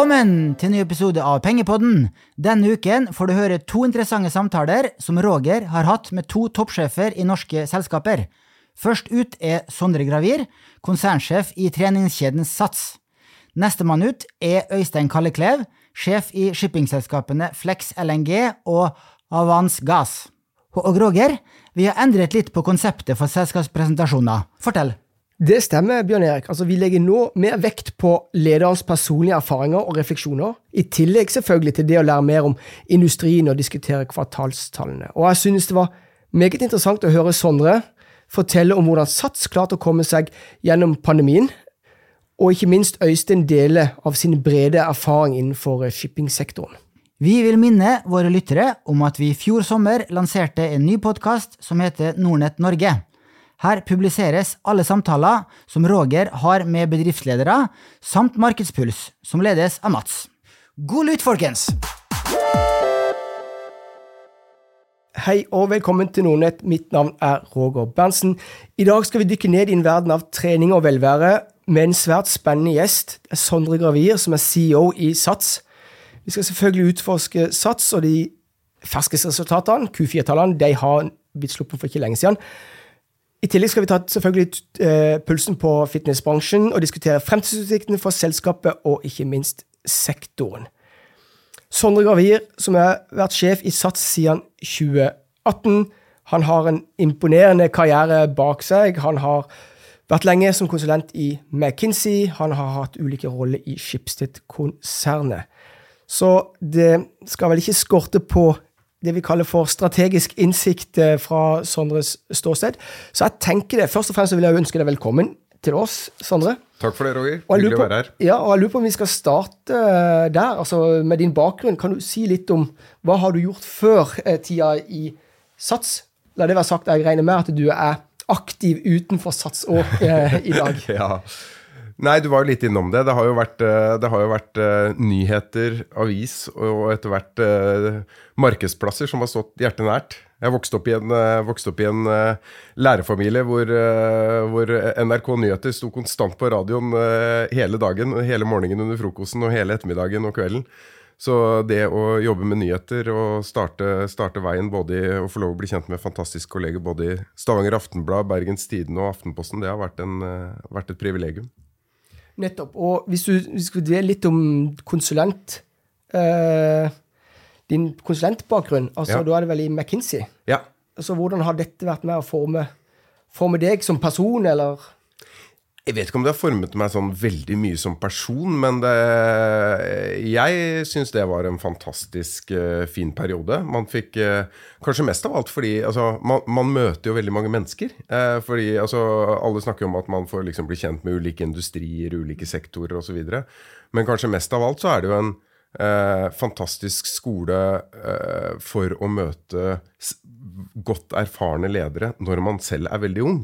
Velkommen til en ny episode av Pengepodden. Denne uken får du høre to interessante samtaler som Roger har hatt med to toppsjefer i norske selskaper. Først ut er Sondre Gravir, konsernsjef i treningskjeden Sats. Nestemann ut er Øystein Kalleklev, sjef i shippingselskapene Flex LNG og Avans Gass. Og Roger, vi har endret litt på konseptet for selskapspresentasjoner. Fortell. Det stemmer, Bjørn Erik. Altså, vi legger nå mer vekt på lederens personlige erfaringer og refleksjoner, i tillegg selvfølgelig til det å lære mer om industrien og diskutere kvartalstallene. Og jeg synes det var meget interessant å høre Sondre fortelle om hvordan Sats klarte å komme seg gjennom pandemien, og ikke minst Øystein dele av sin brede erfaring innenfor shippingsektoren. Vi vil minne våre lyttere om at vi i fjor sommer lanserte en ny podkast som heter Nordnett Norge. Her publiseres alle samtaler som Roger har med bedriftsledere, samt Markedspuls, som ledes av Mats. God lytt, folkens! Hei og velkommen til Nordnett. Mitt navn er Roger Berntsen. I dag skal vi dykke ned i en verden av trening og velvære med en svært spennende gjest. Sondre Gravir, som er CEO i Sats. Vi skal selvfølgelig utforske Sats og de ferskeste resultatene. Q4-tallene de har blitt sluppet for ikke lenge siden. I tillegg skal vi ta selvfølgelig uh, pulsen på fitnessbransjen og diskutere fremtidsutsiktene for selskapet og ikke minst sektoren. Sondre Gravir, som har vært sjef i SATS siden 2018, han har en imponerende karriere bak seg. Han har vært lenge som konsulent i McKinsey. Han har hatt ulike roller i Schibsted-konsernet. Så det skal vel ikke skorte på det vi kaller for strategisk innsikt eh, fra Sondres ståsted. Så jeg tenker det. Først og fremst vil jeg ønske deg velkommen til oss, Sondre. Takk for det, Roger. Hyggelig å være her. Ja, og jeg lurer på om vi skal starte eh, der, altså med din bakgrunn. Kan du si litt om hva har du gjort før eh, tida i Sats? La det være sagt, jeg regner med at du er aktiv utenfor Sats òg eh, i dag. ja. Nei, du var jo litt innom det. Det har jo vært, eh, har jo vært uh, nyheter, avis og etter hvert uh, markedsplasser som har stått hjertet nært. Jeg vokste opp i en, opp i en lærerfamilie hvor, hvor, NRK Nyheter sto konstant på radioen hele dagen, hele morgenen under frokosten og hele ettermiddagen og kvelden. Så det å jobbe med nyheter og starte, starte veien både i å få lov å bli kjent med fantastiske kolleger både i Stavanger Aftenblad, Bergens Tidende og Aftenposten, det har vært, en, vært et privilegium. Nettopp. Og hvis du, hvis du dveler litt om konsulent eh, Din konsulentbakgrunn, altså ja. da er det vel i McKinsey? Ja. Altså Hvordan har dette vært med å forme, forme deg som person, eller? Jeg vet ikke om det har formet meg sånn veldig mye som person, men det, jeg syns det var en fantastisk uh, fin periode. Man fikk uh, Kanskje mest av alt fordi altså, man, man, møter jo veldig mange mennesker. Uh, fordi altså, Alle snakker om at man får liksom bli kjent med ulike industrier, ulike sektorer osv. Men kanskje mest av alt så er det jo en fantastisk skole for å møte godt erfarne ledere når man selv er veldig ung.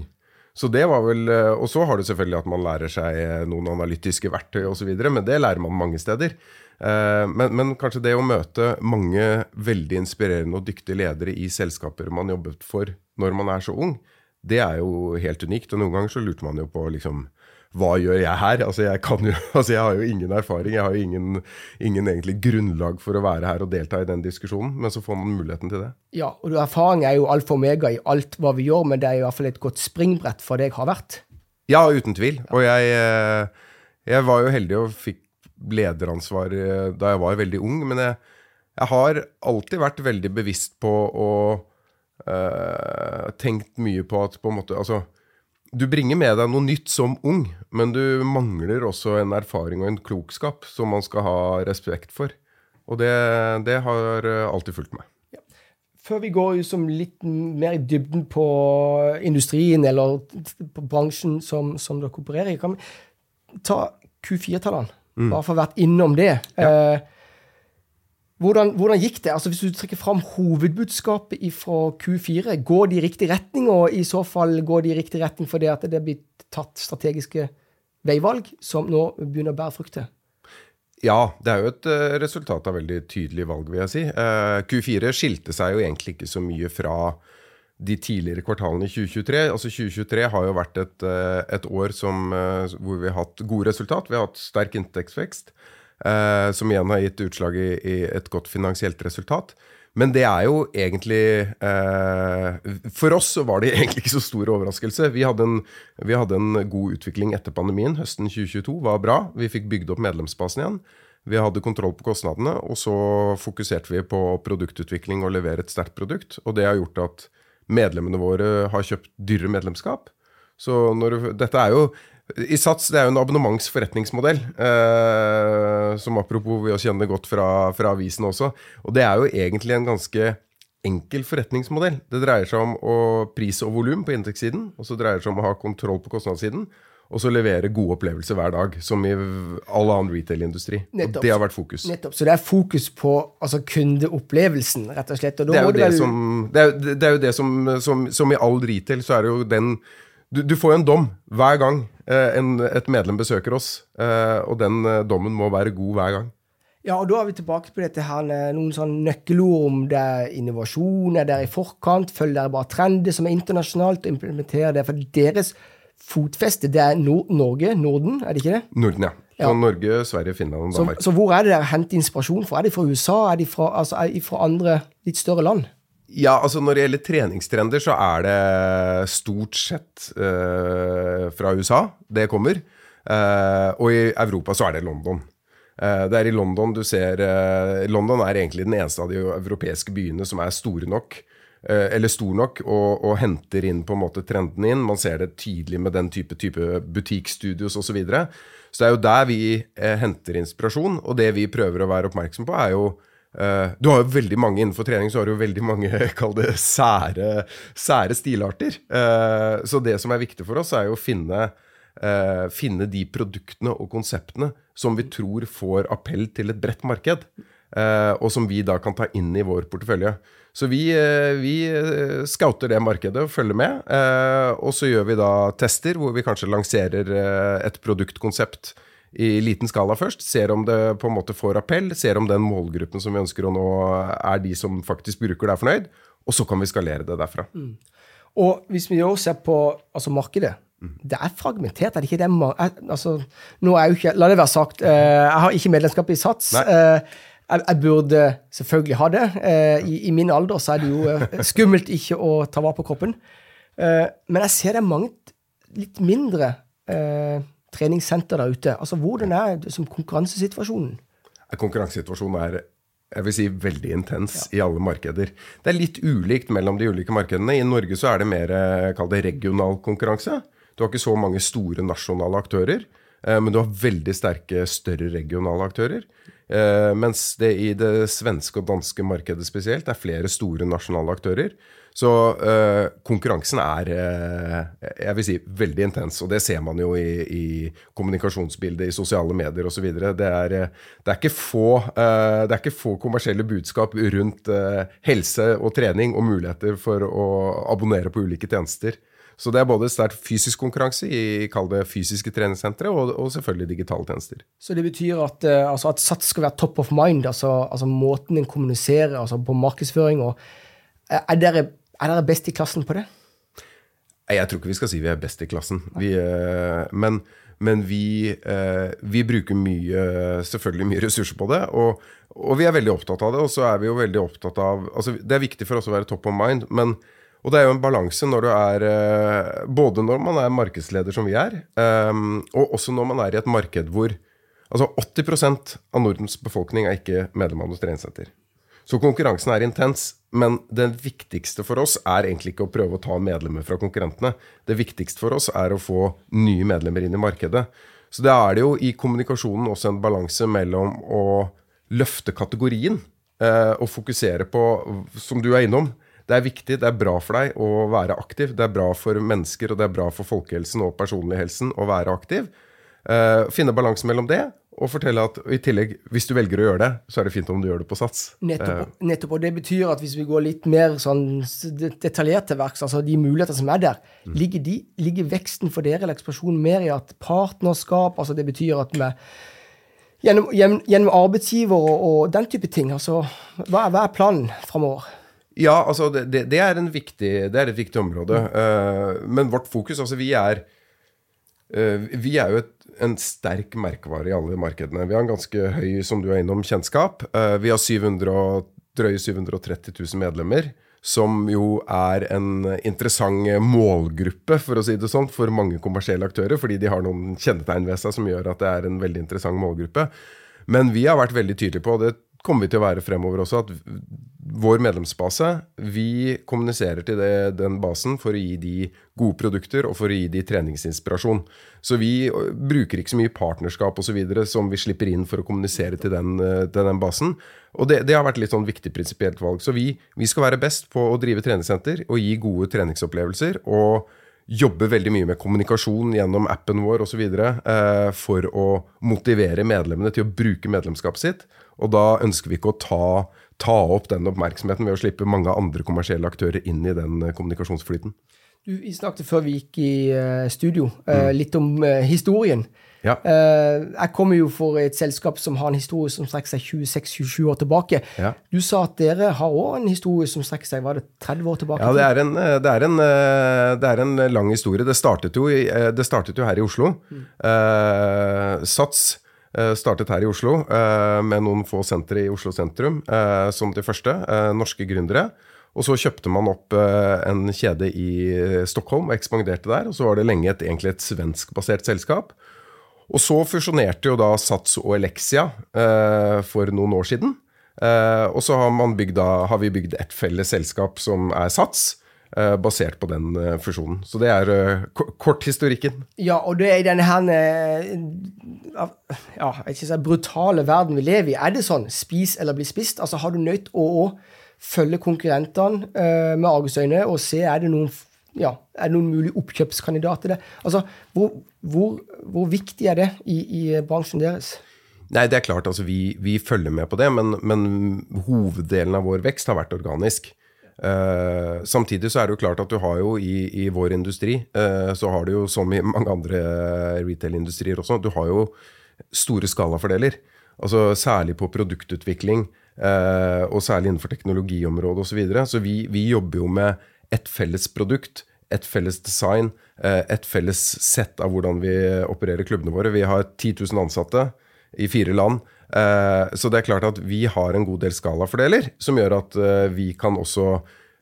Så det var vel, eh, Og så har du selvfølgelig at man lærer seg eh, noen analytiske verktøy osv., men det lærer man mange steder. Eh, men, men, kanskje det å møte mange veldig inspirerende og dyktige ledere i selskaper man jobbet for når man er så ung, det er jo helt unikt. Og noen ganger så lurte man jo på liksom hva gjør jeg her? Altså jeg, jo, altså jeg, har jo ingen erfaring, jeg har jo ingen, ingen, egentlig grunnlag for å være her og delta i den diskusjonen, men så får man muligheten til det. Ja, og erfaring er jo alfa og omega i alt hva vi gjør, men det er i hvert fall et godt springbrett for det jeg har vært. Ja, uten tvil. Og jeg, eh, jeg var jo heldig og fikk lederansvar eh, da jeg var veldig ung, men jeg, jeg har alltid vært veldig bevisst på å øh, tenkt mye på at på en måte Altså du bringer med deg noe nytt som ung, men du mangler også en erfaring og en klokskap som man skal ha respekt for. Og det, det har alltid fulgt meg. Ja. Før vi går litt mer i dybden på industrien eller på bransjen som, som dere opererer i, kan vi ta Q4-tallene? Mm. Bare for å ha vært innom det. Ja. Eh, hvordan, hvordan, gikk det? Altså Hvis du trekker fram hovedbudskapet fra Q4, går de i riktig retning? Og i så fall går de i riktig retning fordi at det blir tatt strategiske veivalg som nå begynner å bære frukter? Ja, det er jo et uh, resultat av veldig tydelige valg, vil jeg si. Uh, Q4 skilte seg jo egentlig ikke så mye fra de tidligere kvartalene i 2023. Altså 2023 har jo vært et, uh, et år som, hvor vi har hatt gode resultat. Vi har hatt sterk inntektsvekst. Eh, som igjen har gitt utslag i, i et godt finansielt resultat. Men det er jo egentlig eh, For oss så var det egentlig ikke så stor overraskelse. Vi hadde, en, vi hadde en god utvikling etter pandemien. Høsten 2022 var bra. Vi fikk bygd opp medlemsbasen igjen. Vi hadde kontroll på kostnadene, og så fokuserte vi på produktutvikling og levere et sterkt produkt. Og det har gjort at medlemmene våre har kjøpt dyrere medlemskap. Så når, dette er jo i Sats det er jo en abonnementsforretningsmodell. Eh, som apropos vi kjenner godt fra, fra avisen også. Og det er jo egentlig en ganske enkel forretningsmodell. Det dreier seg om å pris og volum på inntektssiden. Og så dreier det seg om å ha kontroll på kostnadssiden og så levere gode opplevelser hver dag, som i all annen retail-industri. Og det har vært fokus. Nettopp. Så det er fokus på altså, kundeopplevelsen, rett og slett. Og det, er det, vel... som, det, er, det, er jo det som, som, som, i all retail, så er det jo den Du, du får jo en dom hver gang en, et medlem besøker oss, eh, og den eh, dommen må være god hver gang. Ja, og da er vi tilbake på dette her, noen sånn nøkkelord om det er innovasjon, er dere i forkant, følger dere bare trender som er internasjonalt, og implementerer det for deres fotfeste, det er Nord Norge, Norden, er det ikke det? Norden, ja. ja. Norge, Sverige, Finland og Danmark. Så, så, hvor er det dere henter inspirasjon fra? Er de fra USA? Er de fra, altså, er de fra andre litt større land? Ja, altså Når det gjelder treningstrender, så er det stort sett uh, fra USA det kommer. Uh, og i Europa så er det London. Uh, det er i London du ser London er egentlig den eneste av de europeiske byene som er store nok eller stor nok, og, og, henter inn på en måte trenden inn. Man ser det tydelig med den type, type butikkstudios osv. Så, videre. så det er jo der vi henter inspirasjon. Og det vi prøver å være oppmerksom på, er jo Du har jo veldig mange innenfor trening, så har du jo veldig mange det sære, sære stilarter. Eh, så det som er viktig for oss, er jo å finne, eh, finne de produktene og konseptene som vi tror får appell til et bredt marked. Eh, og som vi da kan ta inn i vår portefølje. Så vi, eh, vi, eh, scouter det markedet og følger med. Og så gjør vi da tester hvor vi kanskje lanserer et produktkonsept i liten skala først. Ser om det på en måte får appell. Ser om den målgruppen som vi ønsker å nå, er de som faktisk bruker det, er fornøyd. Og så kan vi skalere det derfra. Mm. Og hvis vi også ser på altså markedet mm. det er fragmentert. er det ikke det? Altså, nå er jo ikke, La det være sagt, jeg har ikke medlemskap i Sats. Nei jeg, jeg, burde selvfølgelig ha det. Eh, i, i, min alder så er det jo eh, skummelt ikke å ta vare på kroppen. Eh, men jeg ser det er mange litt mindre eh, treningssenter der ute. Altså, Hvordan er det som konkurransesituasjonen? Konkurransesituasjonen er jeg vil si veldig intens ja. i alle markeder. Det er litt ulikt mellom de ulike markedene. I Norge så er det mer eh, kall det regional konkurranse. Du har ikke så mange store nasjonale aktører, eh, men du har veldig sterke, større regionale aktører. Uh, mens det i det svenske og danske markedet spesielt er flere store nasjonale aktører. Så uh, konkurransen er uh, jeg vil si, veldig intens, og det ser man jo i, i kommunikasjonsbildet, i sosiale medier osv. Det, er, det, er ikke få, det er ikke få kommersielle budskap rundt helse og trening og muligheter for å abonnere på ulike tjenester. Så det er både sterk fysisk konkurranse i kall det fysiske treningssentre, og, og, selvfølgelig digitale tjenester. Så det betyr at, uh, altså at SATS skal være top of mind, altså, altså måten en kommuniserer altså på markedsføring og er dere, er dere best i klassen på det? Jeg tror ikke vi skal si vi er best i klassen. Vi, uh, men, men vi, uh, vi, bruker mye, selvfølgelig mye ressurser på det. Og, og, vi er veldig opptatt av det. Og så er vi jo veldig opptatt av altså Det er viktig for oss å være top of mind. men og det er jo en balanse når du er eh, Både når man er markedsleder, som vi er, ehm, og også når man er i et marked hvor Altså 80% av Nordens befolkning er ikke medlem av noe treningssenter. Så konkurransen er intens, men det viktigste for oss er egentlig ikke å prøve å ta medlemmer fra konkurrentene. Det viktigste for oss er å få nye medlemmer inn i markedet. Så det er det jo i kommunikasjonen også en balanse mellom å løfte kategorien eh, og fokusere på, som du er innom, det er viktig, det er bra for deg å være aktiv. Det er bra for mennesker, og det er bra for folkehelsen og personlighelsen å være aktiv. Uh, finne balansen mellom det, og fortelle at i tillegg, hvis du velger å gjøre det, så er det fint om du gjør det på sats. Nettopp, uh, nettopp og det betyr at hvis vi går litt mer sånn detaljert til verks, altså de muligheter som er der, mm. ligger, de, ligger, veksten for dere eller eksplosjonen mer i at partnerskap, altså det betyr at vi gjennom, gjennom, arbeidsgiver og, og, den type ting, altså hva, hva er planen framover? Ja, altså det, det, er viktig, det, er et viktig område. Uh, men vårt fokus Altså, vi er vi er jo et, en sterk merkevare i alle markedene. Vi har en ganske høy som du er innom, kjennskap. Eh, vi har 700, drøye 730 000 medlemmer. Som jo er en interessant målgruppe, for å si det sånn, for mange kommersielle aktører. Fordi de har noen kjennetegn ved seg som gjør at det er en veldig interessant målgruppe. Men vi har vært veldig tydelige på, og det kommer vi til å være fremover også, at vår medlemsbase Vi kommuniserer til det, den basen for å gi de gode produkter og for å gi de treningsinspirasjon. Så vi bruker ikke så mye partnerskap osv. som vi slipper inn for å kommunisere til den, til den basen. Og det, det har vært litt sånn viktig prinsipielt valg. Så vi, vi skal være best på å drive treningssenter og gi gode treningsopplevelser. og jobber veldig mye med kommunikasjon gjennom appen vår osv. Eh, for å motivere medlemmene til å bruke medlemskapet sitt. Og da ønsker vi ikke å ta, ta opp den oppmerksomheten ved å slippe mange andre kommersielle aktører inn i den eh, kommunikasjonsflyten. Du, vi snakket før vi gikk i eh, studio, mm. litt om eh, historien. Ja. Eh, jeg kommer jo for et selskap som har en historie som strekker seg 26-27 år tilbake. Ja. Du sa at dere har òg en historie som strekker seg var det 30 år tilbake? Ja, det er, en, eh, det, er en, eh, det er en lang historie. Det startet jo, eh, det startet jo her i Oslo. Eh, Sats eh, startet her i Oslo eh, med noen få sentre i Oslo sentrum eh, som de første. eh, norske gründere. Og så kjøpte man opp eh, en kjede i Stockholm og ekspanderte der. Og så var det lenge et, egentlig et svenskbasert selskap. Og så fusjonerte jo da Sats og Elexia eh, for noen år siden. Eh, og så har, bygd, har vi bygd et felles selskap som er Sats, eh, basert på den eh, fusjonen. Så det er eh, ko- korthistorikken. Ja, og det er i denne her eh, ja, ikke si brutale verden vi lever i. Er det sånn spis eller bli spist? Altså Har du nødt å å følge konkurrentene eh, med argusøyne og se er det noen ja, er det noen mulige oppkjøpskandidater det? Altså, hvor, hvor, hvor viktig er det i, i bransjen deres? Nei, det er klart, altså vi, vi følger med på det, men, men hoveddelen av vår vekst har vært organisk. Eh, samtidig så er det jo klart at du har jo i, i vår industri, uh, så har du jo som i mange andre retail-industrier også, du har jo store skalafordeler. Altså særlig på produktutvikling, uh, og særlig innenfor teknologiområdet osv. Så, videre. så vi, vi jobber jo med et felles produkt, et felles design, et felles sett av hvordan vi opererer klubbene våre. Vi har 10 000 ansatte i fire land. Eh, Så det er klart at vi har en god del skalafordeler, som gjør at eh, vi kan også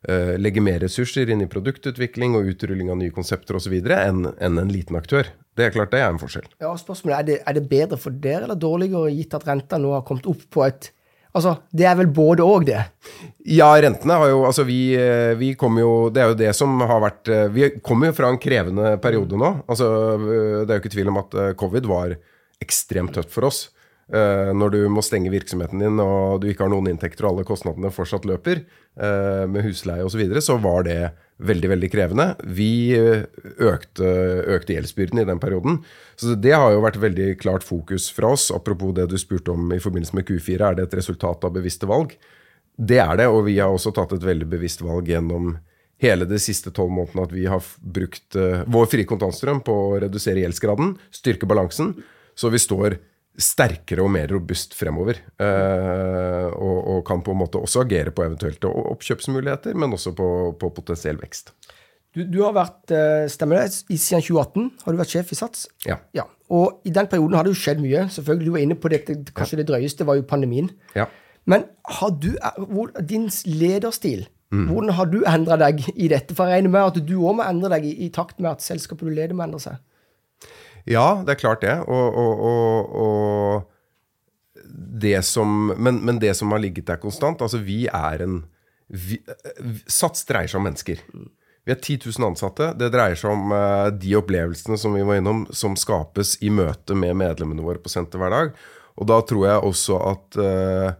eh, legge mer ressurser inn i produktutvikling og utrulling av nye konsepter osv. enn en liten aktør. Det er klart det er en forskjell. Ja, spørsmålet er det, er det bedre for dere eller dårligere, gitt at renta nå har kommet opp på et Altså, det er vel både og, det. Ja, rentene har jo Altså, vi, vi kommer jo Det er jo det som har vært Vi kommer jo fra en krevende periode nå. Altså, det er jo ikke tvil om at covid var ekstremt tøft for oss. Eh, Når du må stenge virksomheten din og du ikke har noen inntekter og alle kostnadene fortsatt løper, eh, med husleie osv., så, videre, så var det veldig veldig krevende. Vi eh, økte, økte gjeldsbyrden i den perioden. Så det har jo vært veldig klart fokus fra oss. Apropos det du spurte om i forbindelse med Q4, er det et resultat av bevisste valg? Det er det, og vi har også tatt et veldig bevisst valg gjennom hele de siste tolv månedene at vi har brukt vår frie kontantstrøm på å redusere gjeldsgraden, styrke balansen, så vi står sterkere og mer robust fremover. eh, og, og kan på en måte også agere på eventuelle oppkjøpsmuligheter, men også på, på potensiell vekst. Du, du har vært, eh, stemmer det, siden 2018 har du vært sjef i Sats? Ja. Ja, Og i den perioden har det jo skjedd mye. Selvfølgelig, Du var inne på det, kanskje kanskje det drøyeste var jo pandemien. ja. Men har du, er- hvor, din lederstil, hvordan har du endra deg i dette? For jeg regner med at du òg må endre deg i, i takt med at selskapet du leder, må endre seg. Ja, det er klart det. Og, og, og, det som, men, men det som har ligget der konstant Altså, vi er en vi, Sats dreier seg om mennesker. Vi er 10 000 ansatte. Det dreier seg om eh, de opplevelsene som vi var innom, som skapes i møte med medlemmene våre på senter hver dag. Og da tror jeg også at uh,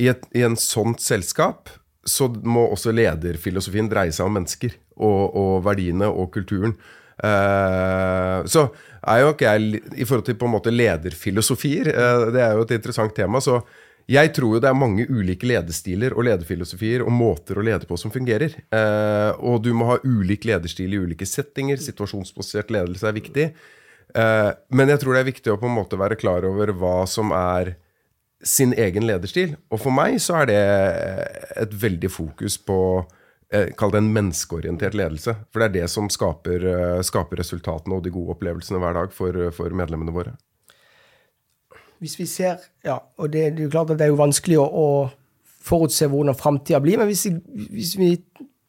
i, et, i en sånt selskap så må også lederfilosofien dreie seg om mennesker og, og verdiene og kulturen. Uh, så er jo ikke jeg I forhold til på en måte lederfilosofier, eh, det er jo et interessant tema. så jeg tror jo det er mange ulike lederstiler og lederfilosofier og måter å lede på som fungerer. Eh, og du må ha ulik lederstil i ulike settinger. Situasjonsbasert ledelse er viktig. Eh, men jeg tror det er viktig å på en måte være klar over hva som er sin egen lederstil. Og for meg så er det et veldig fokus på Kall det en menneskeorientert ledelse. For det er det som skaper, eh, skaper resultatene og de gode opplevelsene hver dag for, for medlemmene våre. Hvis vi ser, ja, og det, det, er jo klart at det er jo vanskelig å, å forutse hvordan framtida blir, men hvis, hvis, vi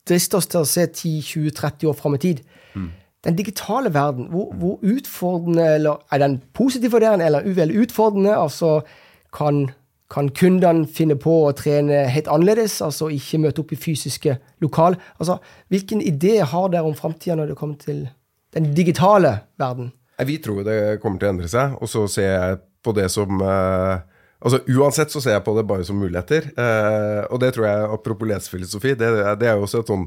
drister oss til å se 10-20-30 år fram i tid mm. Den digitale verden, hvor, hvor, utfordrende eller Er den positiv for dere, eller uvel utfordrende? Altså, kan, kan kundene finne på å trene helt annerledes, altså ikke møte opp i fysiske lokal? Altså, hvilken idé har dere om framtida når det kommer til den digitale verden? Vi tror det kommer til å endre seg, og så ser jeg på det som uh, Altså Uansett så ser jeg på det bare som muligheter. Eh, og det tror jeg, apropos lesefilosofi, det, det, er jo også et sånn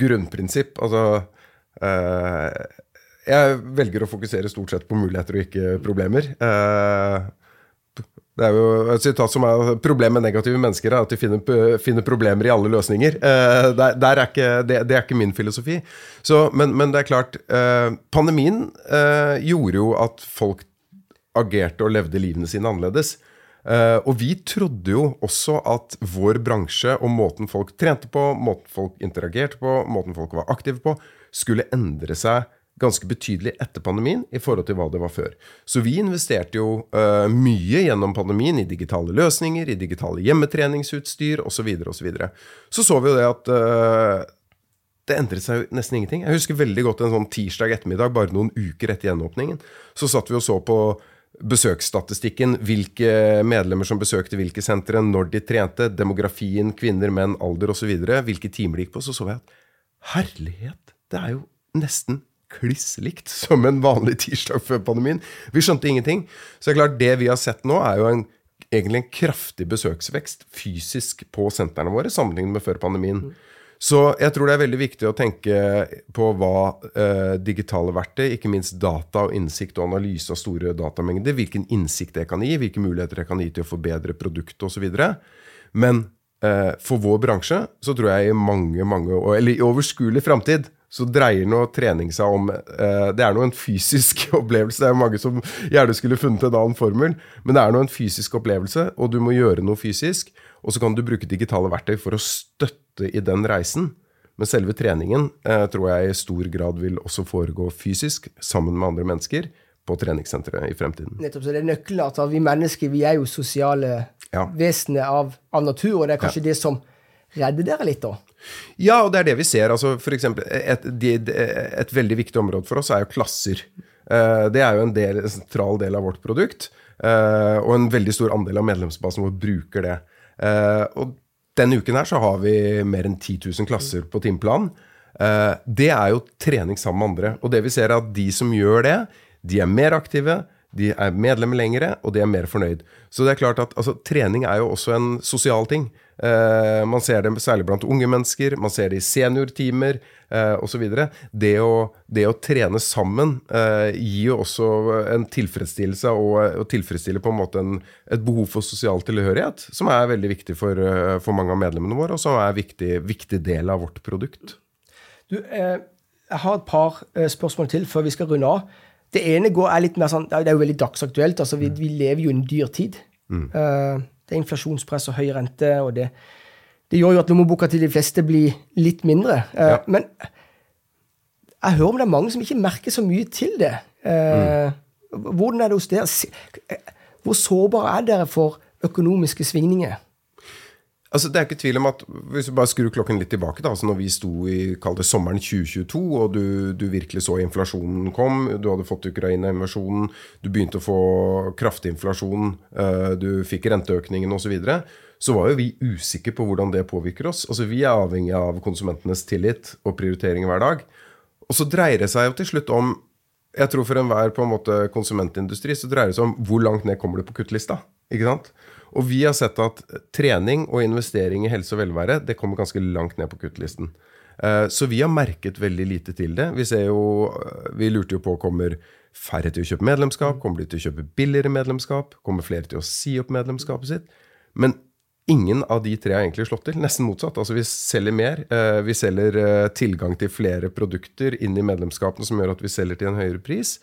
grunnprinsipp. Altså eh, Jeg velger å fokusere stort sett på muligheter og ikke problemer. Det er jo et sitat som er Problemet med negative mennesker er at de finner, finner problemer i alle løsninger. Der, der er ikke, det, det, er ikke min filosofi. Så, men, men, det er klart Pandemien gjorde jo at folk agerte og levde livene sine annerledes. Uh, og vi trodde jo også at vår bransje og måten folk trente på, måten folk interagerte på, måten folk var aktive på, skulle endre seg ganske betydelig etter pandemien i forhold til hva det var før. Så vi investerte jo uh, mye gjennom pandemien i digitale løsninger, i digitale hjemmetreningsutstyr osv. Så, videre, og så, videre. så så vi jo det at uh, det endret seg jo nesten ingenting. Jeg husker veldig godt en sånn tirsdag ettermiddag, bare noen uker etter gjenåpningen. Så satt vi og så på besøksstatistikken, hvilke medlemmer som besøkte hvilke sentre, når de trente, demografien, kvinner, menn, alder osv., hvilke timer de gikk på, så så jeg at herlighet, det er jo nesten kliss likt som en vanlig tirsdag før pandemien. Vi skjønte ingenting. Så det er klart, det vi har sett nå, er jo en, egentlig en kraftig besøksvekst fysisk på sentrene våre sammenlignet med før pandemien. Så jeg tror det er veldig viktig å tenke på hva eh, digitale verktøy, ikke minst data og innsikt og analyse av store datamengder, hvilken innsikt det kan gi, hvilke muligheter det kan gi til å forbedre produktet osv. Men eh, for vår bransje så tror jeg i mange, mange eller i overskuelig framtid, så dreier nå trening seg om eh, Det er nå en fysisk opplevelse. Det er mange som gjerne skulle funnet en annen formel, men det er nå en fysisk opplevelse, og du må gjøre noe fysisk. Og så kan du bruke digitale verktøy for å støtte i den reisen. Men selve treningen eh, tror jeg i stor grad vil også foregå fysisk, sammen med andre mennesker, på treningssenteret i fremtiden. Nettopp, så det er nøkkelen at vi mennesker vi er jo sosiale ja. vesener av, av, natur, og det er kanskje ja. det som redder dere litt, da? Ja, og det er det vi ser. altså for eksempel, et, et, et veldig viktig område for oss er jo klasser. Eh, det er jo en, del, en sentral del av vårt produkt, eh, og en veldig stor andel av medlemsbasen vår bruker det. Uh, og denne uken her så har vi mer enn 10 000 klasser på timeplanen. Det er jo trening sammen med andre. Og det vi ser er at de som gjør det, de er mer aktive, de er medlemmer lengre, og de er mer fornøyd. Så det er klart at altså, trening er jo også en sosial ting. Eh, man ser det særlig blant unge mennesker, man ser det i seniortimer eh, osv. Det, det å trene sammen eh, gir jo også en tilfredsstillelse og, og tilfredsstiller på en måte en, et behov for sosial tilhørighet, som er veldig viktig for, uh, for mange av medlemmene våre, og som er en viktig, viktig del av vårt produkt. Du, jeg har et par spørsmål til før vi skal runde av. Det ene går, er litt mer sånn, det er jo veldig dagsaktuelt. altså Vi, vi lever jo i en dyr tid. Mm. Det er inflasjonspress og høy rente, og det, det gjør jo at lommeboka til de fleste blir litt mindre. Uh, ja. Men jeg hører om det er mange som ikke merker så mye til det. Uh, mm. Hvordan er det hos dere? Hvor sårbare er dere for økonomiske svingninger? Altså, det er ikke tvil om at Hvis du bare skrur klokken litt tilbake, da, altså når vi sto i det sommeren 2022, og du, du, virkelig så inflasjonen kom, du hadde fått Ukraina-invasjonen, du begynte å få kraftig inflasjon, uh, du fikk renteøkningen osv., så, videre, så var jo vi usikre på hvordan det påvirker oss. Altså, Vi er avhengig av konsumentenes tillit og prioritering hver dag. Og så dreier det seg jo til slutt om jeg tror For enhver på en måte konsumentindustri så dreier det seg om hvor langt ned kommer du på kuttlista. ikke sant? Og vi har sett at trening og investering i helse og velvære det kommer ganske langt ned på kuttlisten. Eh, så vi har merket veldig lite til det. Vi, jo, eh, vi lurte jo på kommer færre til å kjøpe medlemskap, kommer de til å kjøpe billigere medlemskap, kommer flere til å si opp medlemskapet sitt? Men ingen av de tre har egentlig slått til. Nesten motsatt. Altså Vi selger mer. Eh, vi selger tilgang til flere produkter inn i medlemskapene som gjør at vi selger til en høyere pris.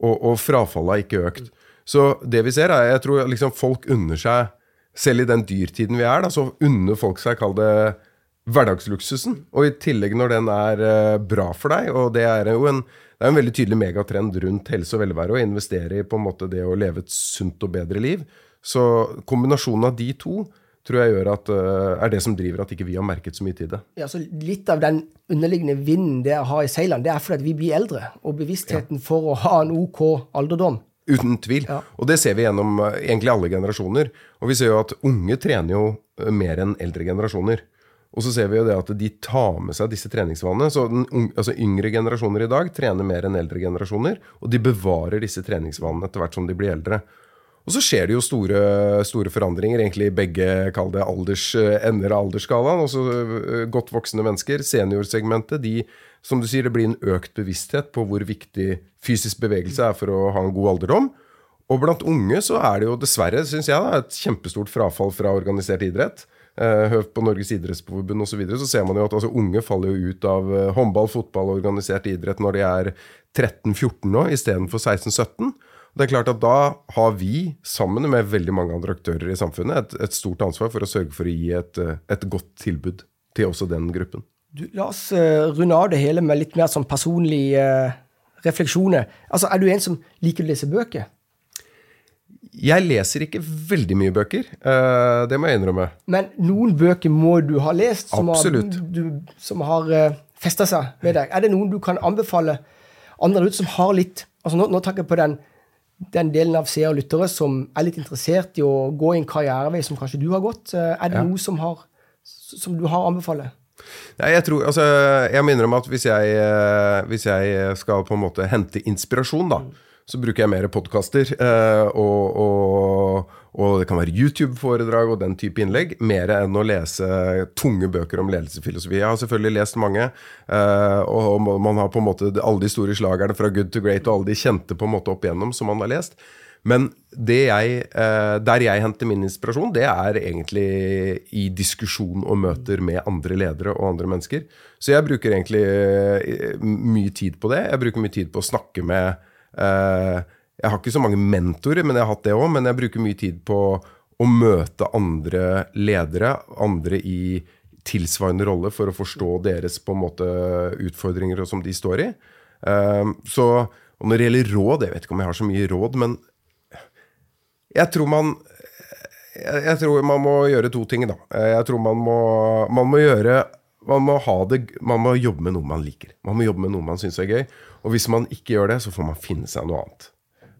Og, og frafallet har ikke økt. Så det vi ser, er jeg tror liksom folk unner seg Selv i den dyrtiden vi er, da, så unner folk seg, kall det hverdagsluksusen. Og i tillegg når den er eh, bra for deg, og det er jo en, det er en veldig tydelig megatrend rundt helse og velvære å investere i på en måte det å leve et sunt og bedre liv. Så kombinasjonen av de to tror jeg gjør at, eh, er det som driver at ikke vi har merket så mye til det. Ja, så Litt av den underliggende vinden det har i seilene, det er fordi vi blir eldre. Og bevisstheten for å ha en OK alderdom Uten tvil. Ja. Og det ser vi gjennom eh, egentlig alle generasjoner. Og vi ser jo at unge trener jo eh, mer enn eldre generasjoner. Og så ser vi jo det at de tar med seg disse treningsvanene. Så den, ung- altså yngre generasjoner i dag trener mer enn eldre generasjoner. Og de bevarer disse treningsvanene etter hvert som de blir eldre. Og så skjer det jo store, store forandringer, egentlig i begge alders, eh, ender av aldersskalaen. Også eh, godt voksne mennesker, seniorsegmentet, de, som du sier, det blir en økt bevissthet på hvor viktig fysisk bevegelse er for å ha en god alderdom. Og blant unge så er det jo dessverre, syns jeg, et kjempestort frafall fra organisert idrett. Eh, Hør på Norges idrettsforbund osv. Så, videre, så ser man jo at altså, unge faller jo ut av håndball, fotball og organisert idrett når de er 13-14 nå, istedenfor 16-17. Det er klart at Da har vi, sammen med veldig mange andre aktører i samfunnet, et, et stort ansvar for å sørge for å gi et, et godt tilbud til også den gruppen. Du, la oss eh, runde av det hele med litt mer sånn personlige eh, refleksjoner. Altså, Er du en som liker å lese bøker? Jeg leser ikke veldig mye bøker, eh, det må jeg innrømme. Men noen bøker må du ha lest, som Absolutt. har, du, som har festa seg med deg. Er det noen du kan anbefale andre ut som har litt altså Nå, nå tenker jeg på den, den delen av seere og lyttere som er litt interessert i å gå i en karrierevei som kanskje du har gått. Eh, er det Ja. noe som, har, som du har anbefalt? Nei, jeg tror, altså, jeg må innrømme at hvis jeg, eh, hvis jeg skal på en måte hente inspirasjon, da, så bruker jeg mer podkaster. Eh, og, og, og det kan være YouTube-foredrag og den type innlegg, mer enn å lese tunge bøker om ledelsesfilosofi. Jeg har selvfølgelig lest mange, eh, og man har på en måte alle de store slagerne fra good to great og alle de kjente på en måte opp igjennom som man har lest. Men jeg, eh, der jeg henter min inspirasjon, det er egentlig i diskusjon og møter med andre ledere og andre mennesker. Så jeg bruker egentlig eh, mye tid på det. Jeg bruker mye tid på å snakke med Jeg har ikke så mange mentorer, men jeg har hatt det òg. Men jeg bruker mye tid på å møte andre ledere, andre i tilsvarende rolle, for å forstå deres på en måte utfordringer som de står i. Eh, så, og når det gjelder råd, jeg vet ikke om jeg har så mye råd, men jeg tror man jeg, tror man må gjøre to ting, da. Jeg tror man må, man må gjøre man må, det, man må jobbe med noe man liker. Man må jobbe med noe man syns er gøy. Og hvis man ikke gjør det, så får man finne seg noe annet.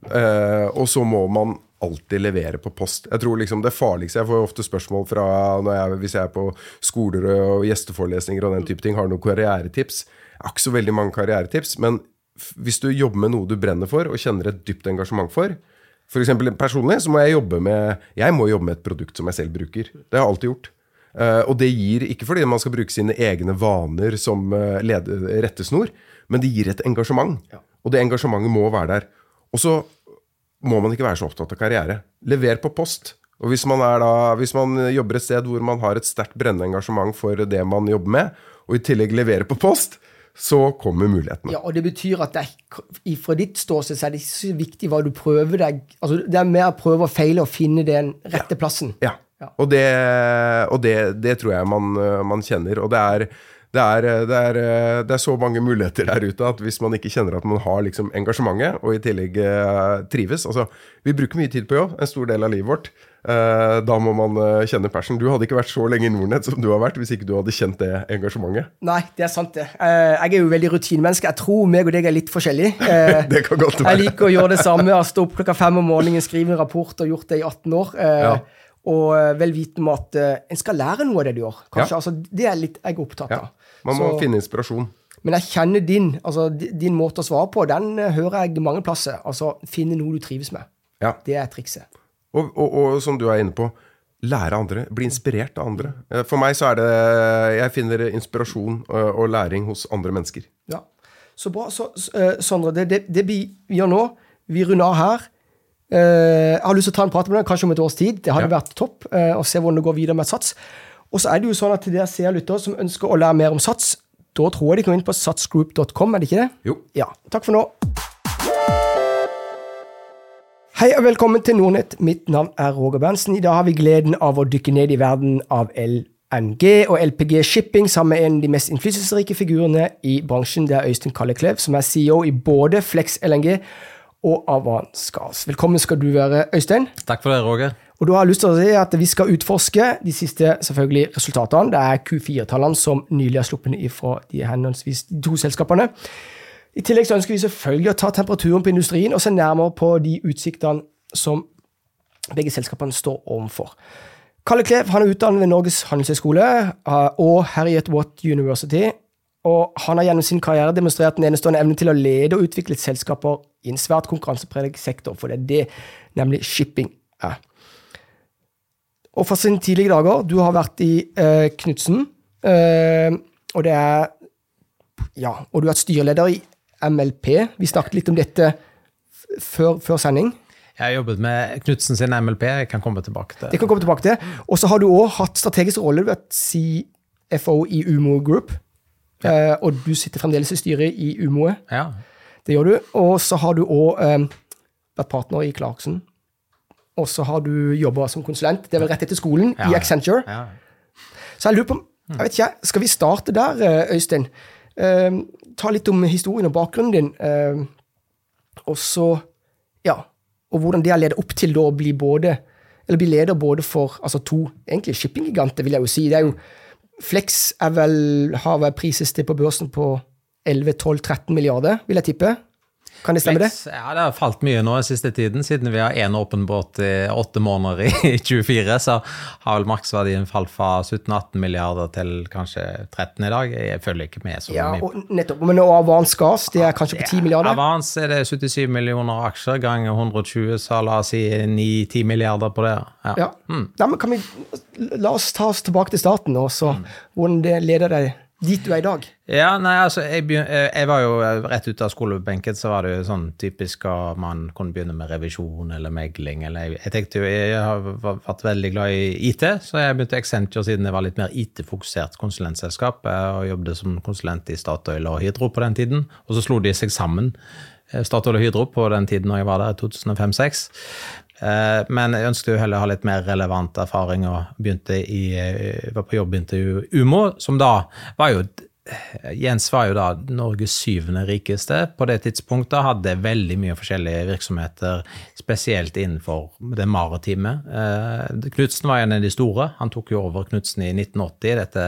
Eh, og så må man alltid levere på post. Jeg tror liksom Det farligste Jeg får ofte spørsmål fra når jeg, hvis jeg er på skoler og gjesteforelesninger og den type ting, har noen karrieretips. Jeg har ikke så veldig mange karrieretips, men hvis du jobber med noe du brenner for og kjenner et dypt engasjement for, for eksempel personlig så må jeg jobbe med Jeg må jobbe med et produkt som jeg selv bruker. Det har jeg alltid gjort. Eh, og det gir, ikke fordi man skal bruke sine egne vaner som uh, rettesnor, men det gir et engasjement. Og det engasjementet må være der. Og så må man ikke være så opptatt av karriere. Lever på post. Og hvis man, er da, hvis man jobber et sted hvor man har et sterkt brennende engasjement for det man jobber med, og i tillegg leverer på post, så kommer mulighetene. Ja, og det betyr at det fra ditt ståsted så er det ikke så viktig hva du prøver deg altså Det er mer å prøve og feile og finne den rette plassen. Ja. Ja. Og, det, og det, det tror jeg man, man kjenner. Og det er, det, er, det, er, øh, det er så mange muligheter der ute at hvis man ikke kjenner at man har liksom engasjementet, og i tillegg øh, trives altså, Vi bruker mye tid på jobb, en stor del av livet vårt. Eh, da må man øh, kjenne passion. Du hadde ikke vært så lenge i Nordnett som du har vært hvis ikke du hadde kjent det engasjementet. Nei, det er sant, det. Eh, jeg er jo veldig rutinemenneske. Jeg tror meg og deg er litt forskjellige. Eh, Det kan godt være. jeg liker å gjøre det samme. Stå opp klokka fem om morgenen, skrive en rapport og gjort det i 18 år. Eh, Ja. Og eh, vel vitende om at uh, en skal lære noe av det du gjør. Kanskje, Ja. altså, Det er litt jeg er opptatt Ja. Man må Så- finne inspirasjon. Men jeg kjenner din, altså din måte å svare på. Den eh, hører jeg mange plasser. Altså, Finne noe du trives med. Ja. Det er trikset. Og, og, og som du er inne på, lære andre. Bli inspirert av andre. Eh, For meg så er det Jeg finner inspirasjon og, og læring hos andre mennesker. Ja. Så bra. Så, s- eh, Sondre, det, det, det vi gjør nå, vi runder av her. Eh, jeg har lyst til å ta en prat med deg kanskje om et års tid. Det hadde Ja. vært topp. eh, å se hvordan det går videre med et Sats. Og så er det jo sånn at til dere seere lyttere som ønsker å lære mer om Sats, da tror jeg de kan inn på satsgroup.com, er det ikke det? Jo. Ja. Takk for nå. Hei og velkommen til Nordnett. Mitt navn er Roger Berntsen. I dag har vi gleden av å dykke ned i verden av LNG og LPG Shipping sammen med en av de mest innflytelsesrike figurene i bransjen. Det er Øystein Kalleklev, som er CEO i både Flex LNG og Avan Gas. Velkommen skal du være, Øystein. Takk for det, Roger. Og da har jeg lyst til å si at Vi skal utforske de siste selvfølgelig resultatene. Det er Q4-tallene som nylig har sluppet fra de henholdsvis to selskapene. I tillegg så ønsker vi selvfølgelig å ta temperaturen på industrien og se nærmere på de utsiktene som begge selskapene står overfor. Kalle Klev han er utdannet ved Norges handelshøyskole og Harriet Watt University. Og han har gjennom sin karriere demonstrert en enestående evne til å lede og utvikle selskaper i en svært konkurransepreget sektor, for det er det nemlig shipping er. Og fra sine tidlige dager Du har vært i eh, Knutsen, eh, og det er Ja, og du har vært styreleder i MLP. Vi snakket litt om dette før, før sending. Jeg har jobbet med Knutsen sin MLP. Jeg kan komme tilbake til det. kan komme tilbake til. Og så har du òg hatt strategisk rolle. Du har vært CFO i Umo Group. Ja. Eh, og du sitter fremdeles i styret i Umoe. Ja. Det gjør du. Og så har du òg um, vært partner i Clarkson. Og så har du jobba som konsulent, det er vel rett etter skolen, ja. i Accenture. Ja. Så jeg lurer på jeg vet ikke, Skal vi starte der, eh, Øystein? Uh, ta litt om historien og bakgrunnen din. Uh, og så Ja og hvordan det har ledet opp til da å bli både eller bli leder både for altså to egentlig shippinggiganter, vil jeg jo si. Det er jo, Flex er vel, har vel prisested på børsen på 11-12-13 milliarder, vil jeg tippe. Kan det stemme, Flex, det? Ja, Det har falt mye nå den siste tiden. Siden vi har én åpen båt i åtte måneder i 24, så har vel maksverdien falt fra 17-18 milliarder til kanskje 13 i dag. Jeg følger ikke med så ja, mye. Og nettopp, Men og Avans Gas, det er kanskje på 10 milliarder? Avans er det 77 millioner aksjer ganger 120, så la oss si 9-10 milliarder på det. Ja. ja. Mm. Nei, men kan vi, La oss ta oss tilbake til starten, og så mm. hvordan det leder deg dit du er i dag? Ja, nei, altså, jeg, eh, jeg, var jo eh, rett ut av skolebenken, så var det jo sånn typisk at man kunne begynne med revisjon eller megling. Eller jeg, jeg tenkte jo, jeg har vært veldig glad i IT, så jeg begynte Accenture siden jeg var litt mer IT-fokusert konsulentselskap. Og jobbet som konsulent i Statoil og Hydro på den tiden. Og så slo de seg sammen, eh, Statoil og Hydro, på den tiden når jeg var der, i 2005-2006. Eh, men jeg ønsket jo heller å ha litt mer relevant erfaring og begynte i, eh, var på jobbintervju Umo, som da var jo Jens var jo da Norges syvende rikeste på det tidspunktet. Hadde veldig mye forskjellige virksomheter, spesielt innenfor det maritime. Eh, Knutsen var en av de store. Han tok jo over Knutsen i 1980. Dette,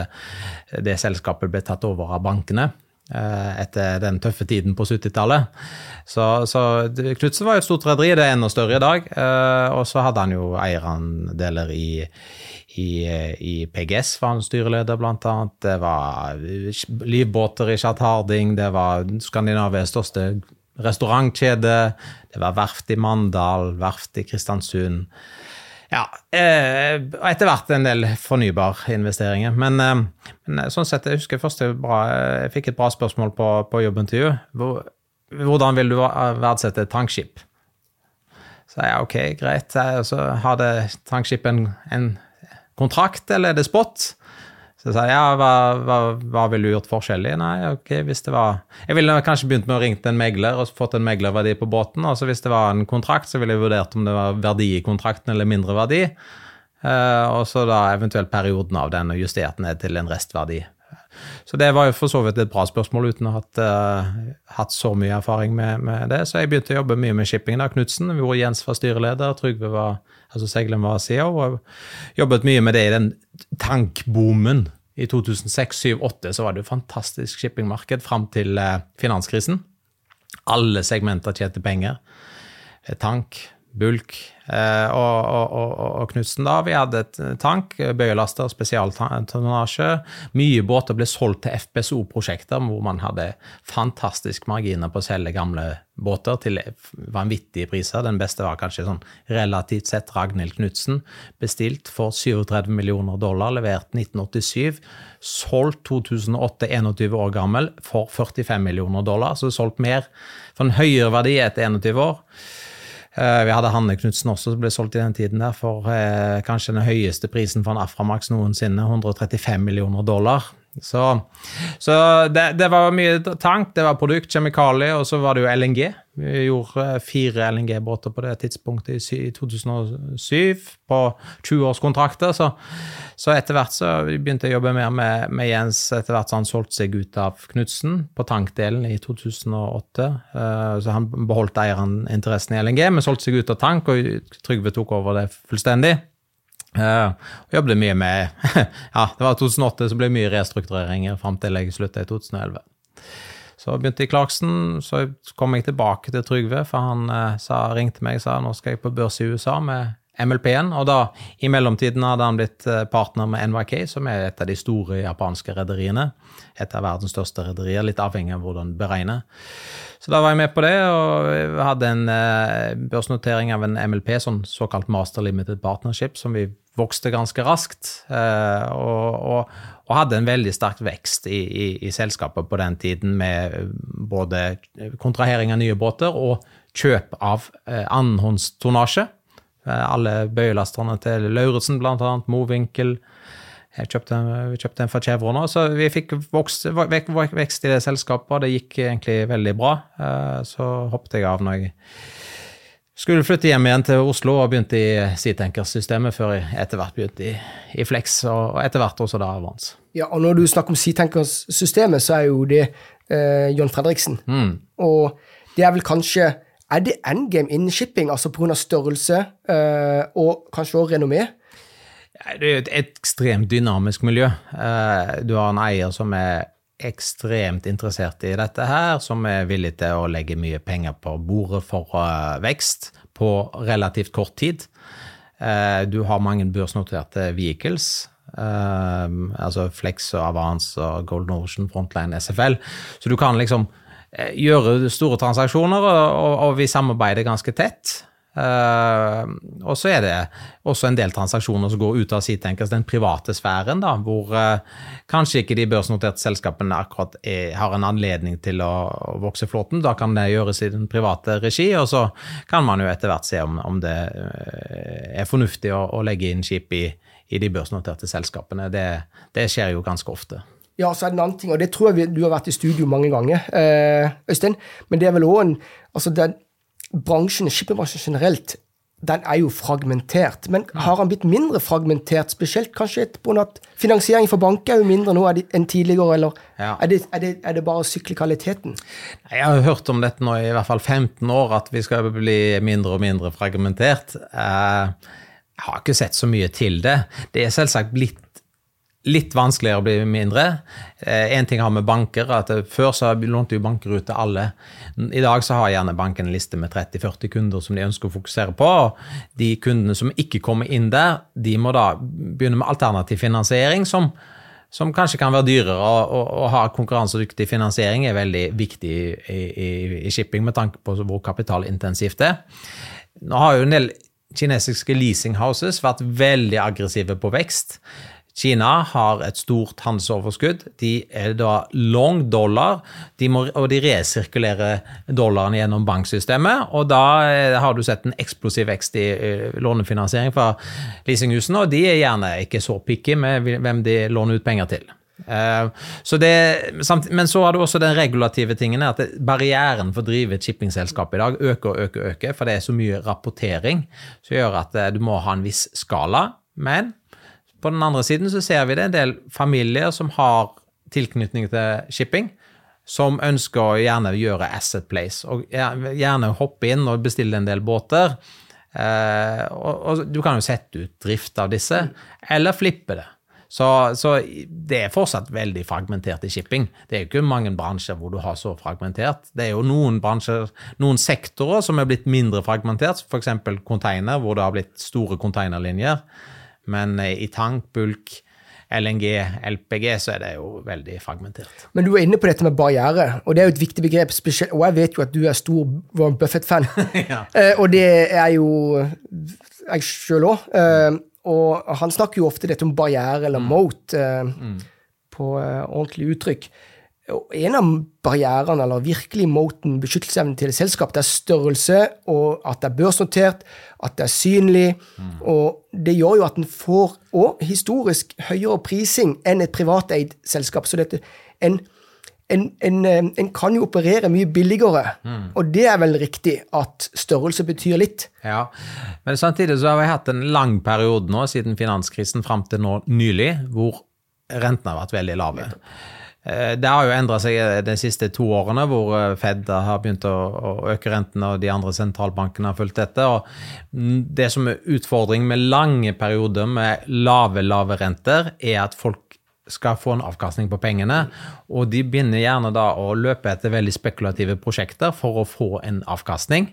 det selskapet ble tatt over av bankene. Eh, etter den tøffe tiden på 70-tallet. Så, så Knutsen var jo et stort rederi, det er enda større i dag. Eh, og så hadde han jo eierandeler i, i, i, PGS, var han styreleder, blant annet. Det var livbåter i Chat Harding, det var Skandinavias største restaurantkjede, det var verft i Mandal, verft i Kristiansund. Ja, eh, og etter hvert en del fornybarinvesteringer. Men, eh, men, sånn sett, jeg husker først jeg, bra, jeg fikk et bra spørsmål på, på jobbintervju. Hvor, hvordan vil du verdsette et tankskip? Så jeg ok, greit. Så har det tankskip en, en kontrakt, eller er det spot? Så jeg sa ja, hva, hva, hva ville du gjort forskjellig? Nei, ok, hvis det var Jeg ville kanskje begynt med å ringe en megler og fått en meglerverdi på båten. Og så hvis det var en kontrakt, så ville jeg vurdert om det var verdi i kontrakten eller mindre verdi. Uh, og så da eventuelt perioden av den og justert ned til en restverdi. Så det var jo for så vidt et bra spørsmål uten å ha hatt, uh, hatt så mye erfaring med, med, det. Så jeg begynte å jobbe mye med shipping da, Knutsen. Hvor Jens var styreleder, Trygve var altså Seglem var CEO, og jobbet mye med det i den tankboomen. I 2006, 2007, 2008 så var det jo fantastisk shippingmarked fram til uh, finanskrisen. Alle segmenter tjente penger. Eh, tank, bulk, Eh, og, og, og Knutsen da, vi hadde et tank, bøyelaster, spesialtonnasje. Mye båter ble solgt til FPSO-prosjekter hvor man hadde fantastiske marginer på å selge gamle båter til vanvittige priser. Den beste var kanskje sånn relativt sett Ragnhild Knutsen. Bestilt for 37 millioner dollar, levert 1987. Solgt 2008, 21 år gammel, for 45 millioner dollar. Så solgt mer for en høyere verdi etter 21 år. Eh, vi hadde Hanne Knutsen også, som ble solgt i den tiden der for eh, kanskje den høyeste prisen for en Aframax noensinne, 135 millioner dollar. Så, så det, det, var mye tank, det var produkt, kjemikalier, og så var det jo LNG. Vi gjorde eh, fire LNG-båter på det tidspunktet i 2007 på 20-årskontrakter. Så, så, etter hvert så begynte jeg å jobbe mer med, med Jens etter hvert så han solgte seg ut av Knutsen på tankdelen i 2008. Uh, så han beholdt eierinteressen i LNG, men solgte seg ut av tank, og Trygve tok over det fullstendig. Uh, jobbet mye med Ja, det var 2008, så ble det mye restruktureringer fram til jeg slutta i 2011. Så begynte jeg i Clarkson, så kom jeg tilbake til Trygve, for han uh, sa, ringte meg og sa nå skal jeg på børs i USA med MLP-en. Og da, i mellomtiden, hadde han blitt eh, partner med NYK, som er et av de store japanske rederiene. Et av verdens største rederier, litt avhengig av hvordan du beregner. Så da var jeg med på det, og hadde en eh, børsnotering av en MLP, sånn såkalt Master Limited Partnership, som vi vokste ganske raskt. Eh, og, og, og, hadde en veldig sterk vekst i, i, i, selskapet på den tiden, med både kontrahering av nye båter og kjøp av eh, annenhåndstonnasje. Eh, alle bøyelasterne til Lauritzen, bl.a. Mowinckel. Jeg kjøpte, vi kjøpte en fra Chevron òg, så vi fikk vokst, vekst i det selskapet, og det gikk egentlig veldig bra. Eh, så hoppet jeg av når jeg skulle flytte hjem igjen til Oslo og begynte i Seatanker-systemet, før jeg etter hvert begynte i, i, Flex, og etter hvert også da Avans. Ja, og når du snakker om Seatankers-systemet, så er jo det eh, John Fredriksen. Mm. Og det er vel kanskje Er det endgame innen shipping, altså pga. størrelse eh, og kanskje også renommé? Det er jo et ekstremt dynamisk miljø. Eh, du har en eier som er ekstremt interessert i dette her, som er villig til å legge mye penger på bordet for uh, vekst på relativt kort tid. Du har mange børsnoterte vehicles. Altså Flex og Avance og Golden Ocean, Frontline, SFL. Så du kan liksom gjøre store transaksjoner, og, og vi samarbeider ganske tett. Uh, og så er det også en del transaksjoner som går ut av Seatankers, den private sfæren, da, hvor uh, kanskje ikke de børsnoterte selskapene akkurat er, har en anledning til å, å, vokse flåten. Da kan det gjøres i den private regi, og så kan man jo etter hvert se om, om det uh, er fornuftig å, å, legge inn skip i, i de børsnoterte selskapene. Det, det, skjer jo ganske ofte. Ja, så er det en annen ting, og det tror jeg vi, du har vært i studio mange ganger, Øystein, men det er vel òg en altså den bransjen, Skipperbransjen generelt, den er jo fragmentert. Men har han blitt mindre fragmentert, spesielt kanskje etterpå at finansiering for banker er jo mindre nå enn tidligere, eller ja. er, det, er, det, er, det, bare syklikaliteten? Jeg har hørt om dette nå i hvert fall 15 år, at vi skal bli mindre og mindre fragmentert. Eh, jeg har ikke sett så mye til det. Det er selvsagt blitt litt vanskeligere å bli mindre. Eh, en ting har med banker, at Før så lånte jo banker ut til alle. I dag så har gjerne banken en liste med 30-40 kunder som de ønsker å fokusere på. De kundene som ikke kommer inn der, de må da begynne med alternativ finansiering, som, som kanskje kan være dyrere. Å ha konkurransedyktig finansiering er veldig viktig i, i, i shipping med tanke på hvor kapitalintensivt det er. Nå har jo en del kinesiske leasing houses vært veldig aggressive på vekst. Kina har et stort handelsoverskudd. De er da long dollar, de må, og de resirkulerer dollaren gjennom banksystemet. Og da eh, har du sett en eksplosiv vekst i lånefinansiering fra leasinghusene, og de er gjerne ikke så picky med hvem de låner ut penger til. Eh, så det, men så har du også den regulative tingen, at barrieren for å drive et shippingselskap i dag øker og øker, øker, for det er så mye rapportering som gjør at eh, du må ha en viss skala. Men på den andre siden så ser vi det en del familier som har tilknytning til shipping, som ønsker å gjerne gjøre asset place, og gjerne hoppe inn og bestille en del båter. Eh, og, og, du kan jo sette ut drift av disse, eller flippe det. Så, så, det er fortsatt veldig fragmentert i shipping. Det er jo ikke mange bransjer hvor du har så fragmentert. Det er jo noen bransjer, noen sektorer som er blitt mindre fragmentert, f.eks. container, hvor det har blitt store containerlinjer. Men eh, i tank, bulk, LNG, LPG, så er det jo veldig fragmentert. Men du var inne på dette med barriere, og det er jo et viktig begrep. Og jeg vet jo at du er stor Warren Buffett-fan, ja. Eh, og det er jo jeg sjøl òg. Eh, og han snakker jo ofte dette om barriere eller mm. mote mm. på ordentlig uttrykk. En av barrierene, eller virkelig moten, beskyttelsesevnen til et selskap, det er størrelse, og at det er børsnotert, at det er synlig. Mm. Og det gjør jo at en får, òg historisk, høyere prising enn et privateid selskap. Så dette, en, en, en, eh, en kan jo operere mye billigere, mm. og det er vel riktig at størrelse betyr litt. Ja, men samtidig så har vi hatt en lang periode nå, siden finanskrisen fram til nå nylig, hvor rentene har vært veldig lave. Eh, det har jo endra seg eh, de siste to årene, hvor eh, Fed har begynt å, øke rentene, og de andre sentralbankene har fulgt dette. Og det som er utfordringen med lange perioder med lave, lave renter, er at folk skal få en avkastning på pengene, og de begynner gjerne da å løpe etter veldig spekulative prosjekter for å få en avkastning.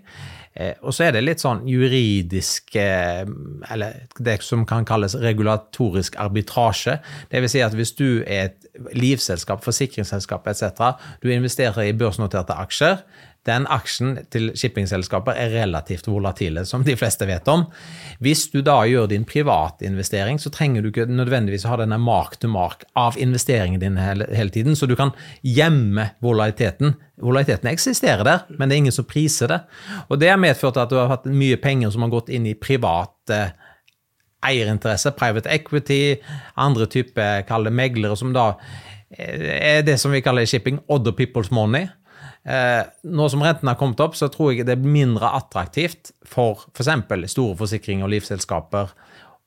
Eh, og så er det litt sånn juridisk eh, Eller det som kan kalles regulatorisk arbitrasje. Dvs. Si at hvis du er et livselskap, forsikringsselskap etc., du investerer i børsnoterte aksjer, den aksjen til shippingselskaper er relativt volatile, som de fleste vet om. Hvis du da gjør din privatinvestering, så trenger du ikke nødvendigvis ha denne mark to mark av investeringen din hele, hele tiden, så du kan gjemme volatiliteten. Volatiliteten eksisterer der, men det er ingen som priser det. Og det har medført at du har hatt mye penger som har gått inn i private eierinteresse, private equity, andre typer meglere, som da er det som vi kaller shipping other people's money. Eh, nå som renten har kommet opp, så tror jeg det er mindre attraktivt for f.eks. For store forsikringer og livsselskaper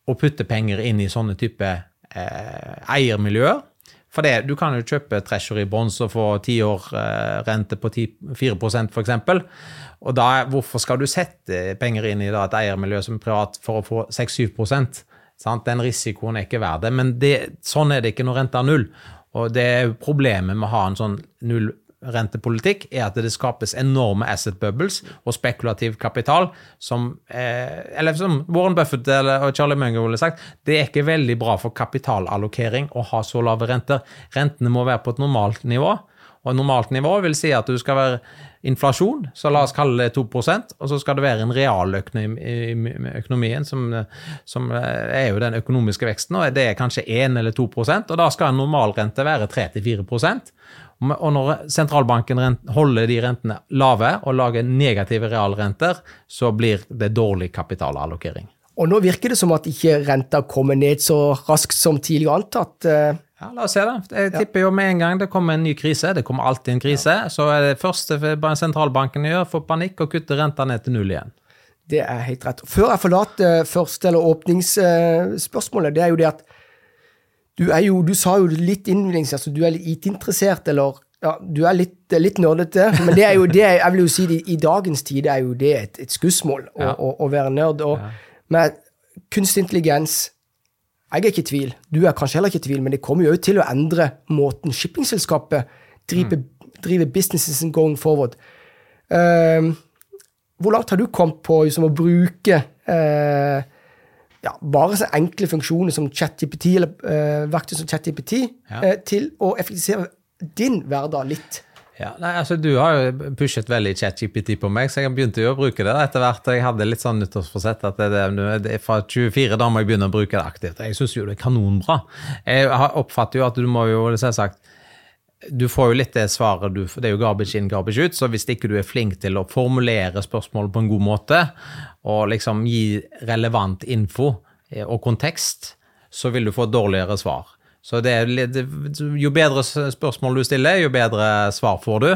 å putte penger inn i sånne type eh, eiermiljøer. For det, du kan jo kjøpe Treasury Bonds og få ti år eh, på 10, 4 f.eks. Og da, hvorfor skal du sette penger inn i et eiermiljø som er privat for å få 6-7 sant? Den risikoen er ikke verdt det. Men sånn er det ikke når renta er null. Og det er problemet med å ha en sånn null rentepolitikk, er at det skapes enorme asset bubbles og spekulativ kapital som eh, Eller som Warren Buffett eller, og Charlie Munger ville sagt, det er ikke veldig bra for kapitalallokering å ha så lave renter. Rentene må være på et normalt nivå. Og normalt nivå vil si at du skal være inflasjon, så la oss kalle det 2 og så skal det være en realøkonomi i økonomien, som, som, er jo den økonomiske veksten, og det er kanskje 1 eller 2% og da skal en normalrente være 3-4 og når sentralbanken holder de rentene lave og lager negative realrenter, så blir det dårlig kapitalallokering. Og nå virker det som at ikke renta kommer ned så raskt som tidligere antatt. Eh. Ja, La oss se det. Jeg tipper jo med en gang det kommer en ny krise. Det kommer alltid en krise. Ja. Så er det første sentralbanken gjør, får panikk og kutter renta ned til null igjen. Det er helt rett. Før jeg forlater første eller åpningsspørsmålet, det er jo det at du, jo, du sa jo litt innledningsvis altså, du er litt IT-interessert, eller ja, du er litt, litt nerdete. Men det er jo det, jeg vil jo si, i dagens tid er jo det et, et skussmål å, ja. å, å, være nerd. Og ja. med kunstig intelligens Jeg er ikke i tvil. Du er kanskje heller ikke i tvil, men det kommer jo til å endre måten shippingselskapet driver, mm. driver businessen going forward. Uh, hvor langt har du kommet på liksom, å bruke uh, ja, bare så enkle funksjoner som ChatGPT, eller uh, verktøy som ChatGPT, ja. uh, til å effektivisere din hverdag litt. Ja, nei, altså Du har jo pushet veldig ChatGPT på meg, så jeg begynte jo å bruke det etter hvert. Jeg hadde litt sånn nyttårsforsett at det, det, det, fra 24 da må jeg begynne å bruke det aktivt. Jeg syns jo det er kanonbra. Jeg oppfatter jo at du må jo selvsagt du får jo litt det svaret du Det er jo garbage in, garbage ut. Så hvis ikke du er flink til å formulere spørsmål på en god måte, og liksom gi relevant info eh, og kontekst, så vil du få dårligere svar. Så litt, jo bedre spørsmål du stiller, jo bedre svar får du.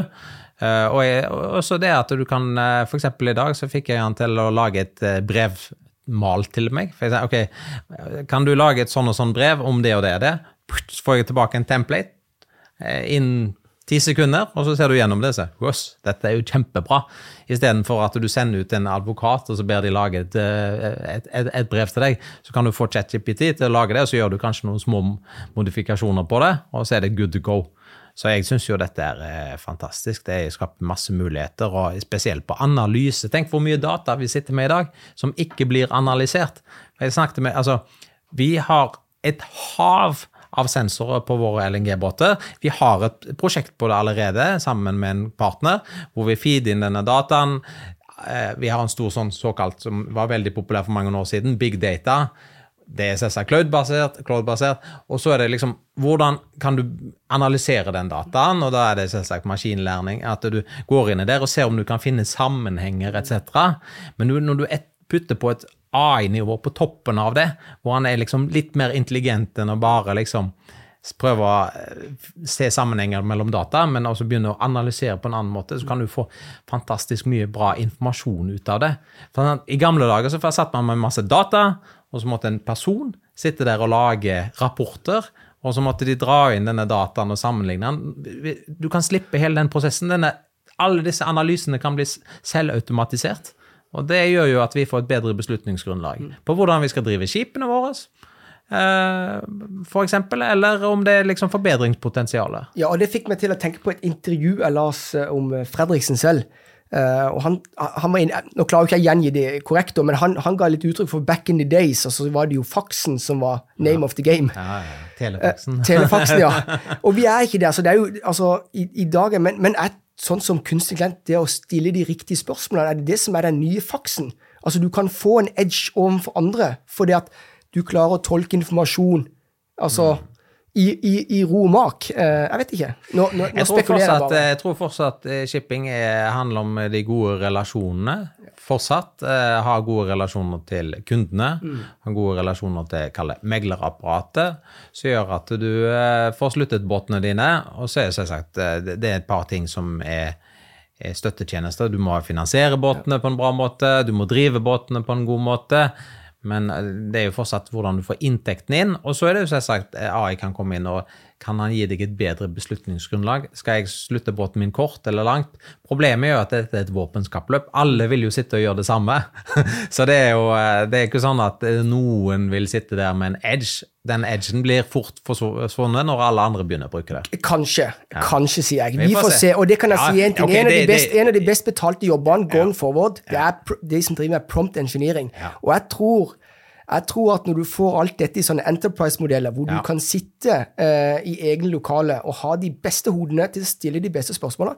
Uh, og også det at du kan uh, F.eks. i dag så fikk jeg han til å lage et brev malt til meg. For jeg sa ok, kan du lage et sånn og sånn brev om det og det og det? Så får jeg tilbake en template innen ti sekunder, og så ser du gjennom det og sier Jøss, dette er jo kjempebra. Istedenfor at du sender ut en advokat, og så ber de lage et, et, et, et brev til deg. Så kan du få ChatJPT til å lage det, og så gjør du kanskje noen små modifikasjoner på det, og så er det good to go. Så jeg syns jo dette er fantastisk. Det skaper masse muligheter, og spesielt på analyse. Tenk hvor mye data vi sitter med i dag som ikke blir analysert. Jeg snakket med, altså, Vi har et hav av sensorer på våre LNG-båter. Vi har et prosjekt på det allerede, sammen med en partner, hvor vi feeder inn denne dataen. Eh, vi har en stor sånn såkalt, som var veldig populær for mange år siden, big data. det er selvsagt cloud-basert, cloud-basert, og så er det liksom hvordan kan du analysere den dataen, og da er det selvsagt maskinlæring, at du går inn i der og ser om du kan finne sammenhenger etc. Men når du putter på et AI-nivå på toppen av det, hvor han er liksom litt mer intelligent enn å bare liksom prøve å eh, se sammenhenger mellom data, men også begynne å analysere på en annen måte, så kan du få fantastisk mye bra informasjon ut av det. For I gamle dager så satt man med masse data, og så måtte en person sitte der og lage rapporter. Og så måtte de dra inn denne dataen og sammenligne den. Du kan slippe hele den prosessen. Denne, alle disse analysene kan bli selvautomatisert. Og det gjør jo at vi får et bedre beslutningsgrunnlag på hvordan vi skal drive skipene våre Eh, for eksempel, eller om det er liksom forbedringspotensialet. Ja, og det fikk meg til å tenke på et intervju jeg las eh, om eh, Fredriksen selv. Og han, han var inn, Nå klarer jeg ikke å gjengi det korrekt, men han, han, ga litt uttrykk for back in the days. og så var det jo faksen som var name ja. of the game. Ja, ja. Telefaksen. Telefaksen, ja. Og vi er ikke der. så det er jo, altså, i, i dag, Men, men er sånn som kunstig intelligens, det å stille de riktige spørsmålene, er det det som er den nye faksen? Altså, du kan få en edge overfor andre fordi at du klarer å tolke informasjon altså. I, i, i, ro mak. Eh, jeg vet ikke. Nå, nå, nå jeg, tror fortsatt, jeg tror fortsatt eh, shipping er, handler om de gode relasjonene. Fortsatt eh, ha gode relasjoner til kundene, mm. ha gode relasjoner til meglerapparatet, som gjør at du eh, får sluttet båtene dine. Og så er selvsagt eh, det, det er et par ting som er støttetjenester. Du må finansiere båtene på en bra måte, du må drive båtene på en god måte. Men eh, det er jo fortsatt hvordan du får inntekten inn. Og så er det jo selvsagt eh, AI kan komme inn og kan han gi deg et bedre beslutningsgrunnlag. Skal jeg slutte båten min kort eller langt? Problemet er jo at dette er et våpenskappløp. Alle vil jo sitte og gjøre det samme. så det er jo eh, det er ikke sånn at noen vil sitte der med en edge. Den edgen blir fort forsvunnet når alle andre begynner å bruke det. Kanskje. Ja. Kanskje, sier jeg. Vi, får, se. Og det kan jeg ja, si en ting. Okay, en, av det, best, en, av de best, betalte jobbene going ja. forward, det er de som driver med prompt engineering. Og jeg tror jeg tror at når du får alt dette i sånne Enterprise-modeller, hvor ja. du kan sitte eh, i egne lokale og ha de beste hodene til å stille de beste spørsmålene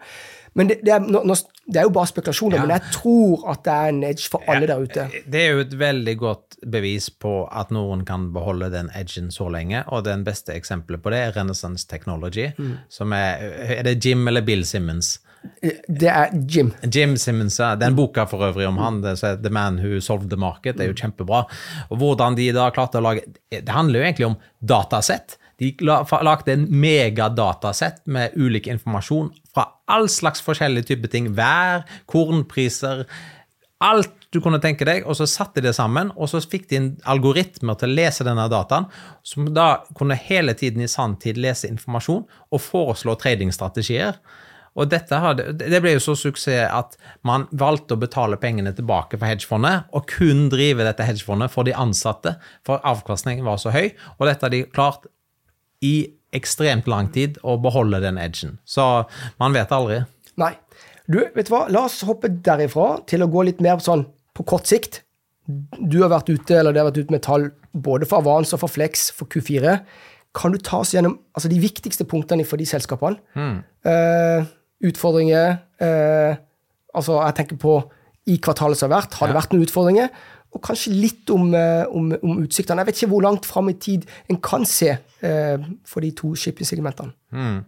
Men det, det, er, nå, nå, det er, jo bare spekulasjoner, ja. men jeg tror at det er en edge for alle der ute. Det er jo et veldig godt bevis på at noen kan beholde den edgen så lenge, og det beste eksempelet på det er Renaissance Technology, mm. som er Er det Jim eller Bill Simmons? Det er Jim. Jim Simmons. Den boka for øvrig om han, The Man Who Solved the Market, er jo kjempebra. Og hvordan de da klarte å lage Det handler jo egentlig om datasett. De lagde en megadatasett med ulik informasjon fra all slags forskjellige typer ting. Vær, kornpriser, alt du kunne tenke deg, og så satte de det sammen, og så fikk de en algoritmer til å lese denne dataen, som da kunne hele tiden i sanntid lese informasjon og foreslå tradingstrategier. Og hadde, det ble jo så suksess at man valgte å betale pengene tilbake for hedgefondet, og kun drive dette hedgefondet for de ansatte, for avkastningen var så høy. Og dette har de klart i ekstremt lang tid å beholde den edgen. Så man vet aldri. Nei. Du, vet du hva? La oss hoppe derifra til å gå litt mer sånn på kort sikt. Du har vært ute eller det har vært ute med tall både for Avans og for Flex for Q4. Kan du ta oss gjennom altså, de viktigste punktene for de selskapene? Mm. Uh, utfordringer. Eh, altså, jeg tenker på i kvartalet som har vært. Har det vært noen utfordringer? Og kanskje litt om, eh, om, om utsiktene. Jeg vet ikke hvor langt fram i tid en kan se eh, for de to shipping-segmentene. Mm.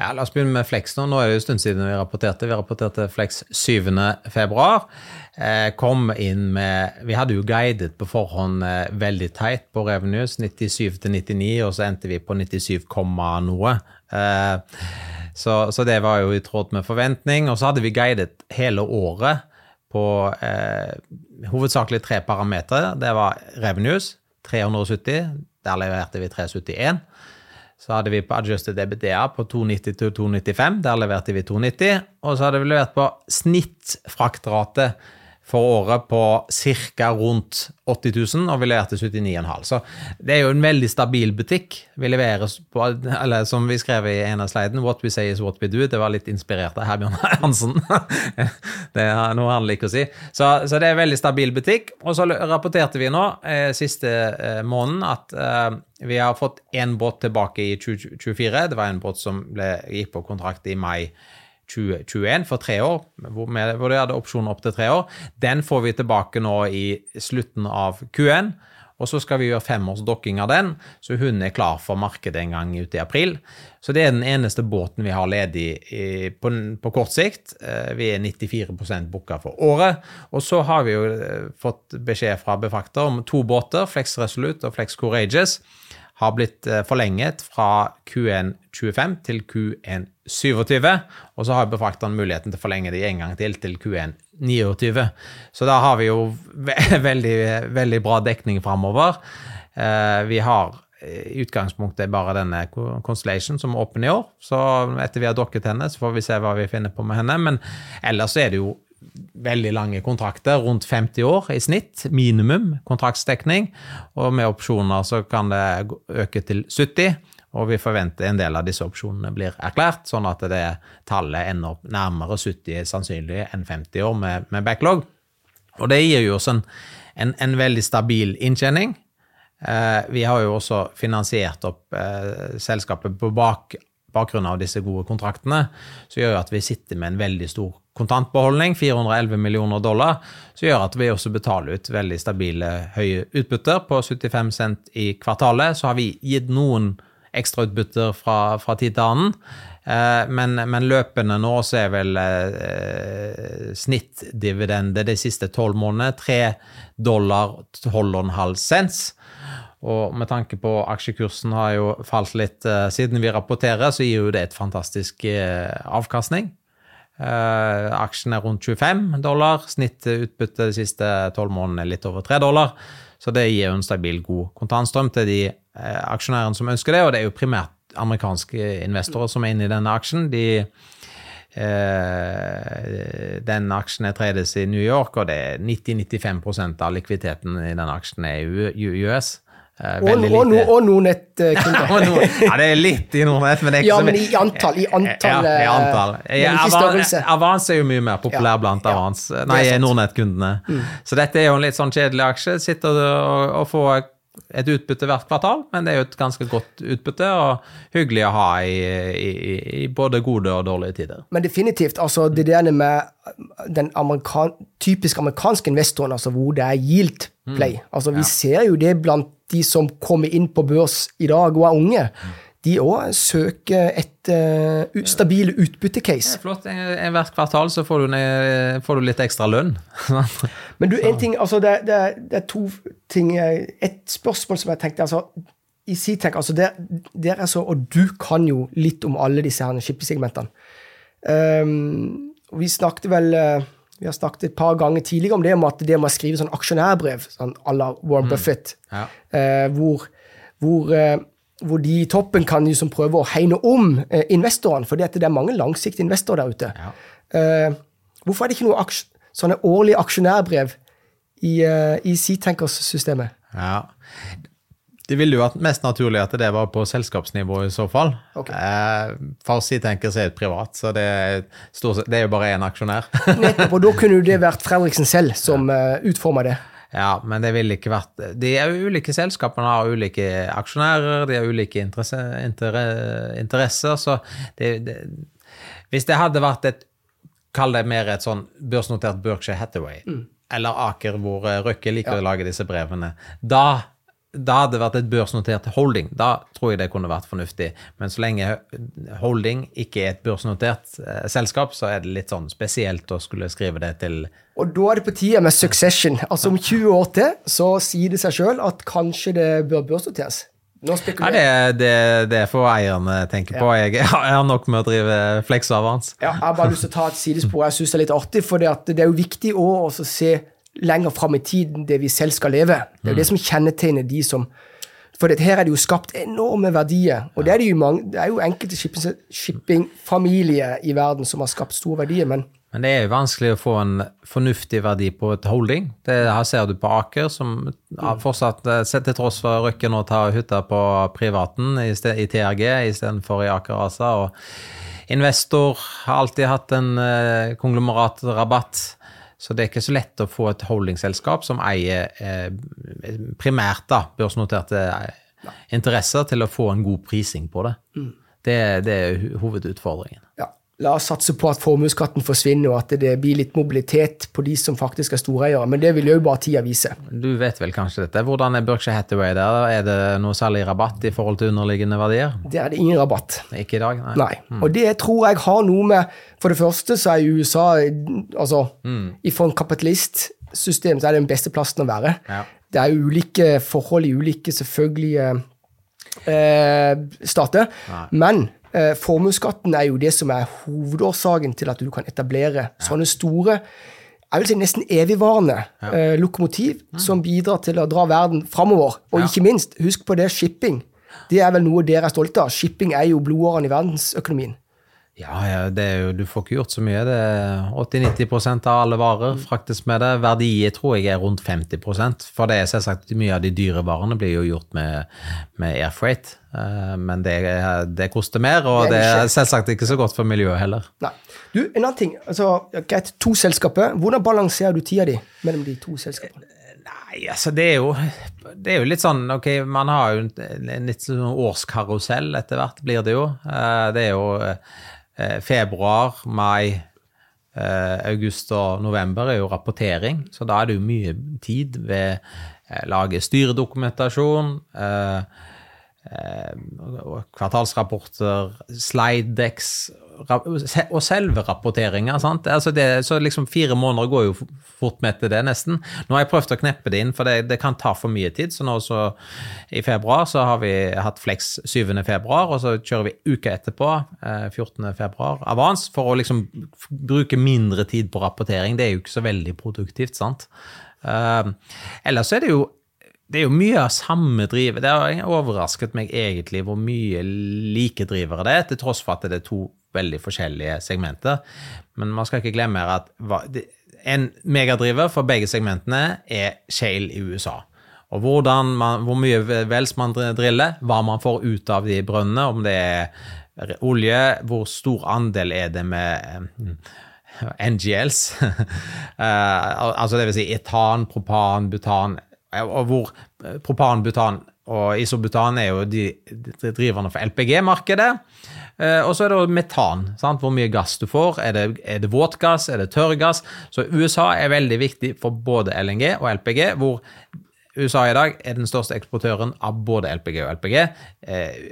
Ja, la oss begynne med Flex nå. Nå er det en stund siden vi rapporterte. Vi rapporterte Flex 7. februar. Eh, kom inn med Vi hadde jo guidet på forhånd eh, veldig teit på revenues, 97 til 99, og så endte vi på 97, noe. Eh, så, så, det var jo i tråd med forventning. Og så hadde vi guidet hele året på eh, hovedsakelig tre parametere. Det var revenues 370, der leverte vi 371. Så hadde vi på adjusted EBDA på 290 295. der leverte vi 290. Og så hadde vi levert på snittfraktrate for året på ca. rundt 80 000, og vi leverte 79,5. Så det er jo en veldig stabil butikk. Vi leverer på, eller som vi skrev i en av slidene, 'What we say is what we do'. Det var litt inspirert av Herbjørn Hansen. det er noe han liker å si. Så, så, det er en veldig stabil butikk. Og så rapporterte vi nå eh, siste eh, måneden at eh, vi har fått én båt tilbake i 2024. Det var en båt som ble, gikk på kontrakt i mai 2021 for tre år, hvor, de hadde opsjoner opp til tre år. Den får vi tilbake nå i slutten av Q1. og så skal vi gjøre femårsdokking av den, så hun er klar for markedet en gang ute i april. Så det er den eneste båten vi har ledig i, på, på, kort sikt. Eh, vi er 94% booka for året. Og så har vi jo eh, fått beskjed fra befakter om to båter, Flex Resolute og Flex Courageous har blitt eh, forlenget fra Q1 25 til Q1 27, og så har befrakteren muligheten til å forlenge det en gang til til Q1 29. Så da har vi jo veldig, veldig bra dekning framover. Eh, vi har i utgangspunktet bare denne Constellation som er åpen i år. Så etter vi har dokket henne, så får vi se hva vi finner på med henne. Men ellers er det jo veldig lange kontrakter, rundt 50 år i snitt, minimum kontraktsdekning. Og med opsjoner så kan det øke til 70, og vi forventer en del av disse opsjonene blir erklært, sånn at det tallet ender nærmere 70 sannsynlig enn 50 år med, med backlog. Og det gir jo oss en, en, en veldig stabil inntjening. Eh, vi har jo også finansiert opp eh, selskapet på bak, bakgrunn av disse gode kontraktene, som gjør at vi sitter med en veldig stor kontantbeholdning, 411 millioner dollar, som gjør at vi også betaler ut veldig stabile, høye utbytter på 75 cent i kvartalet. Så har vi gitt noen ekstrautbytter fra, fra tid til annen. Eh, men, men, løpende nå så er vel eh, snittdividende de siste tolv månedene 3 dollar 12,5 cents. Og med tanke på aksjekursen har jo falt litt eh, siden vi rapporterer, så gir jo det et fantastisk eh, avkastning. Uh, aksjen er rundt 25 dollar. Snittutbytte de siste tolv månedene er litt over 3 dollar. Så det gir en stabil, god kontantstrøm til de uh, aksjonærene som ønsker det. Og det er jo primært amerikanske investorer som er inne i denne aksjen. De, uh, den aksjen er tredes i New York, og det er 90-95 av likviditeten i den aksjen er i US. Uh, og, og, og Nordnett-kunder. ja, det er litt i Nordnett, men det er ikke ja, men i antall. I antall, ja, i antall. Ja, Avans, Avans er jo mye mer populær ja, blant Avans, nei, Nordnett-kundene. Mm. Så dette er jo en litt sånn kjedelig aksje. Sitter og, og får et utbytte hvert kvartal, men det er jo et ganske godt utbytte og hyggelig å ha i, i, i både gode og dårlige tider. Men definitivt. altså Det der med den amerikan typisk amerikanske investoren, altså hvor det er yield play. Mm. Altså Vi ser jo det blant de som kommer inn på børs i dag og er unge, de òg søker et uh, stabile utbyttecase. Flott. Hvert kvartal så får du, får du, litt ekstra lønn. Men du, en ting, altså det, det, det, er to ting Et spørsmål som jeg tenkte altså, I Ctec, altså der, der er så, og du kan jo litt om alle disse her shippesegmentene. Um, vi snakket vel uh, vi har snakket et par ganger tidligere om det om at det med å skrive sånn aksjonærbrev sånn à la Warren mm. Buffett, ja. eh, hvor, hvor, eh, hvor, de i toppen kan liksom prøve å hegne om eh, investorene, for det er mange langsiktige investorer der ute. Ja. Eh, hvorfor er det ikke noe sånne årlige aksjonærbrev i, uh, i Seatankers-systemet? Ja. Det ville jo vært mest naturlig at det var på selskapsnivå i så fall. Okay. Eh, Farsi tenker seg et privat, så det er, sett, det er jo bare én aksjonær. Nettopp, og da kunne det vært Fredriksen selv som ja. uh, utforma det. Ja, men det ville ikke vært De er jo ulike selskapene har ulike aksjonærer, de har ulike interesse, inter, interesser, så det, det, Hvis det hadde vært et Kall det mer et sånn børsnotert Berkshire Hathaway, mm. eller Aker, hvor Røkke liker ja. å lage disse brevene, da da hadde det vært et børsnotert holding. Da tror jeg det kunne vært fornuftig. Men så lenge holding ikke er et børsnotert eh, selskap, så er det litt sånn spesielt å skulle skrive det til Og da er det på tide med succession. Altså om 20 år til så sier det seg sjøl at kanskje det bør børsnoteres. Nå ja, det, det, det får eierne tenke på. Jeg, jeg, har nok med å drive flex avans. Ja, jeg har bare lyst til å ta et sidespor. Jeg syns det er litt artig, for det, det er jo viktig å se lenger fram i tiden det vi selv skal leve. Det er jo det som kjennetegner de som For her er det jo skapt enorme verdier. Og det er, det jo, mange, det er jo enkelte shippingfamilier i verden som har skapt store verdier, men men det er jo vanskelig å få en fornuftig verdi på et holding. Det her ser du på Aker, som har fortsatt, sett til tross for Røkke nå tar hytta på privaten i, sted, i TRG istedenfor i Aker ASA. Og investor har alltid hatt en eh, konglomeratrabatt. Så det er ikke så lett å få et holdingselskap som eier eh, primært da, børsnoterte interesser, til å få en god prising på det. Mm. Det, det, er hovedutfordringen. Ja. La oss satse på at formuesskatten forsvinner, og at det blir litt mobilitet på de som faktisk er storeiere. Men det vil jo bare tida vise. Du vet vel kanskje dette. Hvordan er Berkshire Hathaway der? Er det noe særlig rabatt i forhold til underliggende verdier? Det er det ingen rabatt. Ikke i dag, nei. Nei. Og det tror jeg har noe med For det første så er USA altså, I for en kapitalistsystem så er det den beste plassen å være. Ja. Det er ulike forhold i ulike selvfølgelig, eh, stater. Men eh, formuesskatten er jo det som er hovedårsaken til at du kan etablere sånne store jeg vil si nesten evigvarende eh, lokomotiv som bidrar til å dra verden framover. Og ikke minst, husk på det, shipping. Det er vel noe dere er stolte av. Shipping er jo blodårene i verdensøkonomien. Ja, ja det er jo, du får ikke gjort så mye. det er 80-90% av alle varer fraktes med det. Verdiet tror jeg er rundt 50% For det er selvsagt mye av de dyre varene blir jo gjort med, med air freight. Eh, Men det, det koster mer, og Det er selvsagt ikke så godt for miljøet heller. Nei. Du, en annen ting. altså, Greit, to selskaper. Hvordan balanserer du tida di mellom de to selskapene? Nei, altså det er jo Det er jo litt sånn Ok, man har jo en, en litt sånn årskarusell etter hvert, blir det jo. Eh, Det er jo februar, mai, eh, august og november er jo rapportering, så da er det jo mye tid ved å lage styredokumentasjon. eh, eh, kvartalsrapporter, slide decks og selve rapporteringa. sant? Altså så liksom Fire måneder går jo fort med til det, nesten. Nå har jeg prøvd å kneppe det inn, for det, det kan ta for mye tid. Så nå så i februar så har vi hatt Flex 7. februar, og så kjører vi uka etterpå, eh, 14. februar, avans, for å liksom bruke mindre tid på rapportering. Det er jo ikke så veldig produktivt, sant. Eh, ellers er det jo det er jo mye av samme driver. Det har overrasket meg egentlig hvor mye like drivere det er, til tross for at det er to veldig forskjellige segmenter. Men man skal ikke glemme at en megadriver for begge segmentene er shale i USA. Og man, hvor mye vels man driller, hva man får ut av de brønnene, om det er olje, hvor stor andel er det med eh, NGLs, eh, altså det vil si etan, propan, butan, og hvor eh, propan, butan og isobutan er jo de, de driverne for LPG-markedet. Eh, og så er det metan, sant? hvor mye gass du får. Er det, er det våtgass, er det tørrgass? Så USA er veldig viktig for både LNG og LPG, hvor USA i dag er den største eksportøren av både LPG og LPG. Eh,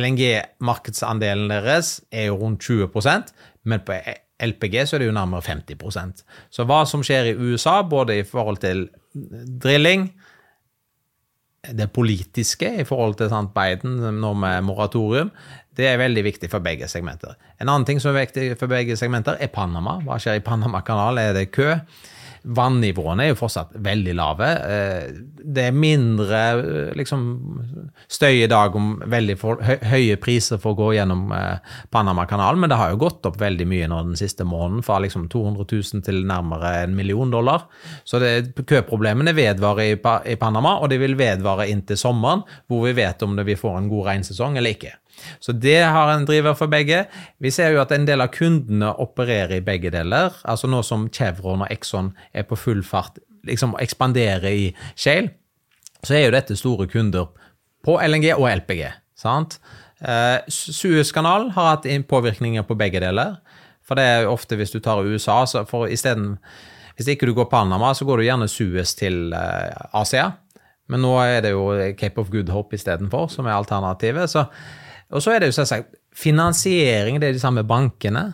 LNG-markedsandelen deres er jo rundt 20% men på LPG så er det jo nærmere 50% Så hva som skjer i USA, både i forhold til drilling, det politiske i forhold til sant, Biden nå med moratorium, det er veldig viktig for begge segmenter. En annen ting som er viktig for begge segmenter, er Panama. Hva skjer i Panama-kanalen? Er det kø? Vannivåene er jo fortsatt veldig lave. Eh, Det er mindre eh, liksom, støy i dag om veldig for, høye priser for å gå gjennom Panamakanalen, Panama-kanalen, men det har jo gått opp veldig mye nå den siste måneden, fra liksom 200 000 til nærmere en million dollar. Så det, køproblemene vedvarer i, i Panama, og de vil vedvare inntil sommeren, hvor vi vet om det vi får en god regnsesong eller ikke. Så det har en driver for begge. Vi ser jo at en del av kundene opererer i begge deler. Altså nå som Chevron og Exxon er på full fart, liksom ekspanderer i shale, så er jo dette store kunder på LNG og LPG. sant? Eh, Suezkanalen har hatt påvirkninger på begge deler. For det er jo ofte hvis du tar USA, så for isteden Hvis ikke du går Panama, så går du gjerne Suez til eh, Asia. Men nå er det jo Cape of Good Hope istedenfor, som er alternativet. Så, og så er det jo selvsagt finansiering, det er de samme bankene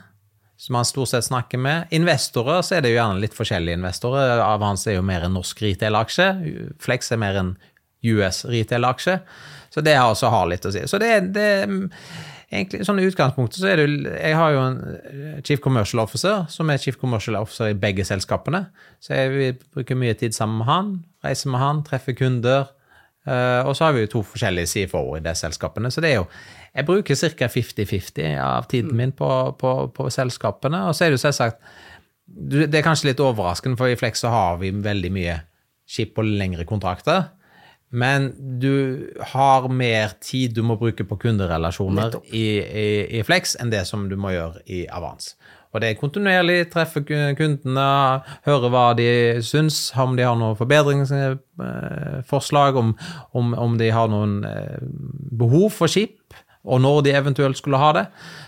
som man stort sett snakker med. Investorer så er det jo gjerne litt forskjellige investorer. Avans er jo mer en norsk retail-aksje. Flex er mer en US retail-aksje. Så det har også har litt å si. Så det, det egentlig sånn utgangspunktet så er det jo Jeg har jo en eh, chief commercial officer som er chief commercial officer i begge selskapene. Så jeg bruker bruke mye tid sammen med han, Reiser med han, treffer kunder. Eh, og så har vi jo to forskjellige CFO-er i de selskapene. Så det er jo Jeg bruker ca. 50-50 av tiden min på, på, på selskapene. Og så er det jo selvsagt Det er kanskje litt overraskende, for i Flex så har vi veldig mye skip på lengre kontrakter. Men du har mer tid du må bruke på kunderelasjoner i, i, i Flex enn det som du må gjøre i Avans. Og det er kontinuerlig treffe kundene, høre hva de syns, om de har noen forbedringsforslag, om, om, om de har noen eh, behov for skip, og når de eventuelt skulle ha det.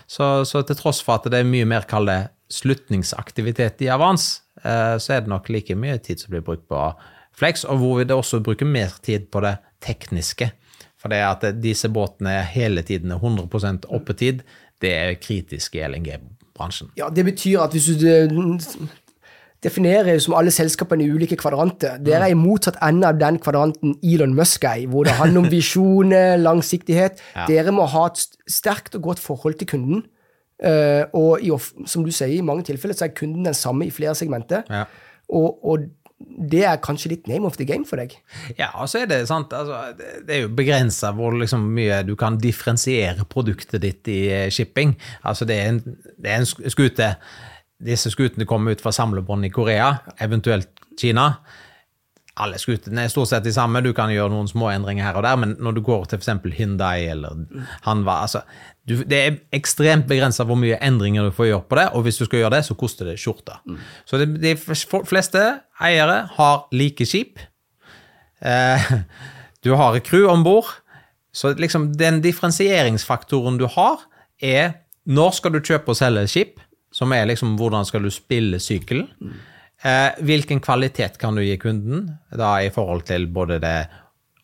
Så, så til tross for at det er mye mer kall det slutningsaktivitet i Avans, eh, så er det nok like mye tid som blir brukt på Flex, og hvor vi det også bruker mer tid på det tekniske. For det at disse båtene hele tiden er 100% oppetid, det er kritisk i LNG-bransjen. Ja, Det betyr at hvis du eh, jo som alle selskapene i ulike kvadranter. Dere er i motsatt ende av den kvadranten Elon Musk er i, hvor det handler om visjoner, langsiktighet. Ja. Dere må ha et sterkt og godt forhold til kunden. Eh, og i, som du sier, i mange tilfeller så er kunden den samme i flere segmenter. Ja. Og, og det er kanskje litt name of the game for deg. Ja, og så er det sant, altså, det det er jo begrensa hvor liksom mye du kan differensiere produktet ditt i eh, shipping. Altså det er en, det er en skute Disse skutene kommer ut fra samlebånd i Korea, eventuelt Kina. Alle skutene er stort sett de samme, du kan gjøre noen små endringer her og der, men når du går til f.eks. Hyundai eller Hanva altså, Det er ekstremt begrensa hvor mye endringer du får gjøre på det, og hvis du skal gjøre det, så koster det skjorta. Så det, de fleste eiere har like skip. Eh, du har et crew om bord. Så liksom den differensieringsfaktoren du har, er når skal du kjøpe og selge skip, som er liksom hvordan skal du spille sykkelen. Eh, hvilken kvalitet kan du gi kunden, da i forhold til både det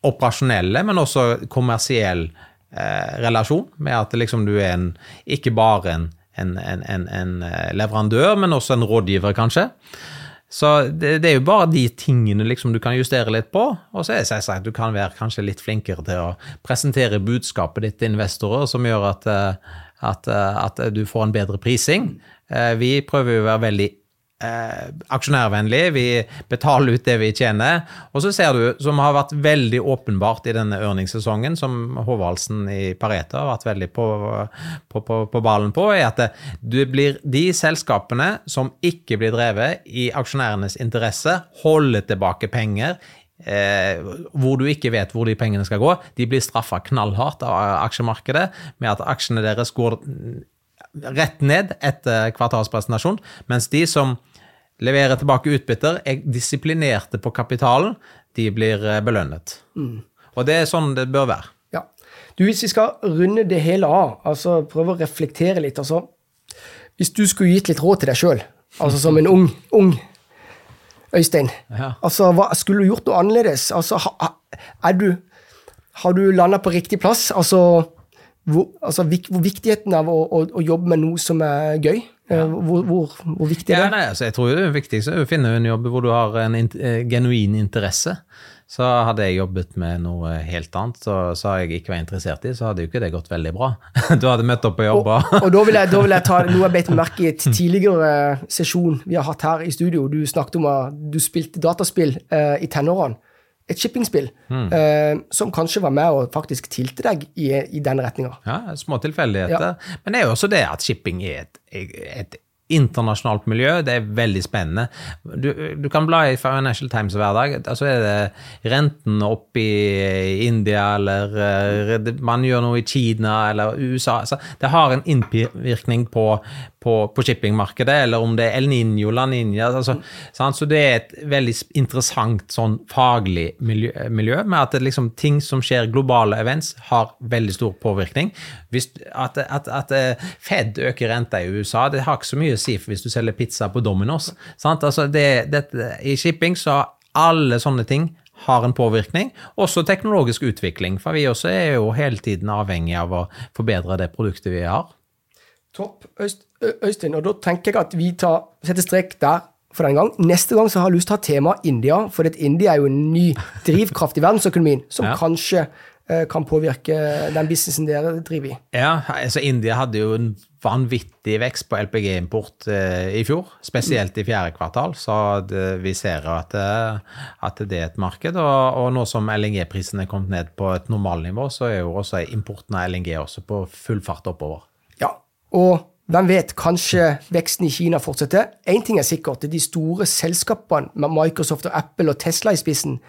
operasjonelle, men også kommersiell eh, relasjon, med at liksom du er en, ikke bare en, en, en, eh, leverandør, men også en rådgiver, kanskje. Så det, det er jo bare de tingene liksom du kan justere litt på. Og så er det selvsagt du kan være kanskje litt flinkere til å presentere budskapet ditt til investorer, som gjør at, eh, at, eh, at du får en bedre prising. Eh, Vi prøver jo å være veldig eh, aksjonærvennlig. Vi betaler ut det vi tjener. Og så ser du, som har vært veldig åpenbart i denne ørningssesongen, som Håvaldsen i Pareto har vært veldig på, på, på, på ballen på, er at det, blir de selskapene som ikke blir drevet i aksjonærenes interesse, holder tilbake penger. Eh, hvor du ikke vet hvor de pengene skal gå. De blir straffa knallhardt av aksjemarkedet med at aksjene deres går rett ned etter kvartalspresentasjon, mens de som leverer tilbake utbytter, er disiplinerte på kapitalen, de blir belønnet. belønnet. Og det er sånn det bør være. Ja. Du, Hvis vi skal runde det hele av, altså prøve å reflektere litt altså, Hvis du skulle gitt litt råd til deg sjøl, altså som en ung, ung Øystein, Ja. altså, hva, skulle du gjort noe annerledes? Altså, ha- er du, har du landa på riktig plass? Altså, hvor, altså hvor viktigheten av å, å, å jobbe med noe som er gøy, Ja. hvor, hvor, hvor viktig er Ja, det? nei, altså, jeg tror det er viktigst er å finne en jobb hvor du har en int- eh, genuin interesse. Så hadde jeg jobbet med noe helt annet, så så jeg ikke var interessert i, så hadde jo ikke det gått veldig bra. Du hadde møtt opp på jobb og Og da vil, jeg, da vil jeg ta noe jeg beit meg merke i et tidligere sesjon vi har hatt her i studio. Du snakket om at du spilte dataspill eh, i tenårene. Et shippingspill eh, som kanskje var med og faktisk tilte deg i, i den retninga. Ja, små tilfeldigheter. Men det er jo også det at shipping er et, et internasjonalt miljø. Det er veldig spennende. Du, du kan bla i Financial Times hver dag. Altså er det renten opp i India, eller eh, man gjør noe i Kina eller USA. Altså, det har en innvirkning på, på, på shippingmarkedet, eller om det er El Niño, La Niña. Altså, sant? Så det er et veldig interessant sånn faglig miljø, miljø med at liksom, ting som skjer, globale events, har veldig stor påvirkning. Hvis, at, at, at eh, Fed øker renta i USA, det har ikke så mye å si for hvis du selger pizza på Domino's. Altså det, det, I shipping så har alle sånne ting har en påvirkning. Også teknologisk utvikling, for vi også er jo hele tiden avhengig av å forbedre det produktet vi har. Topp. Øyst, Øystein, og da tenker jeg at vi tar, setter strek der for den gang. Neste gang så har jeg lyst til å ha tema India, for India er jo en ny drivkraft i verdensøkonomien som Ja. kanskje eh, kan påvirke den businessen dere driver i. Ja, altså India hadde jo en vanvittig vekst på LPG-import eh, i fjor, spesielt i fjerde kvartal, så det, vi ser at, at det er et marked. Og, og nå som LNG-prisen er kommet ned på et normalnivå, så er jo også importen av LNG også på full fart oppover. Ja, og hvem vet, kanskje veksten i Kina fortsetter. Én ting er sikkert, de store selskapene med Microsoft og Apple og Tesla i spissen,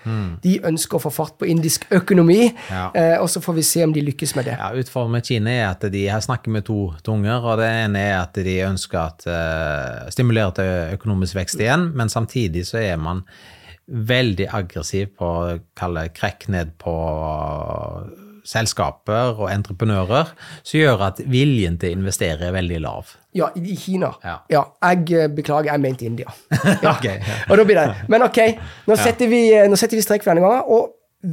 de ønsker å få fart på indisk økonomi, Ja. eh, og så får vi se om de lykkes med det. Ja, Utfordringen med Kina er at de her snakker med to tunger. og Det ene er at de ønsker at uh, stimulere til økonomisk vekst igjen, men samtidig så er man veldig aggressiv på å kalle krekk ned på selskaper og entreprenører som gjør at viljen til å investere er veldig lav. Ja, i Kina. Ja. jeg eh, beklager, jeg mente India. Ja. okay, ja. Og da blir det. Men ok, nå setter vi, eh, nå setter vi strek for denne gangen. Og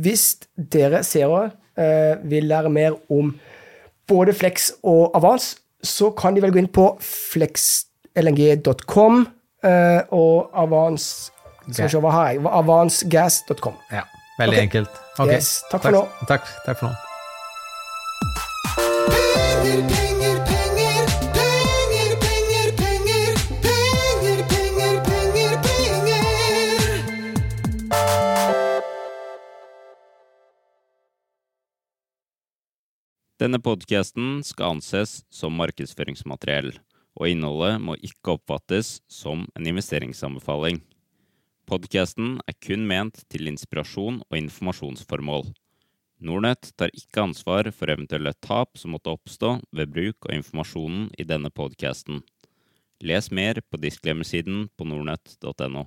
hvis dere seere eh, vil lære mer om både Flex og Avans, så kan de vel gå inn på flexlng.com eh, og Avans Skal vi se, hva har jeg? Avansgas.com. Ja, veldig okay. enkelt. Okay. Yes, takk for nå. Takk, takk for nå. Denne podkasten skal anses som markedsføringsmateriell, og innholdet må ikke oppfattes som en investeringsanbefaling. Podkasten er kun ment til inspirasjon og informasjonsformål. Nordnett tar ikke ansvar for eventuelle tap som måtte oppstå ved bruk av informasjonen i denne podkasten. Les mer på disclaimer-siden på nordnett.no.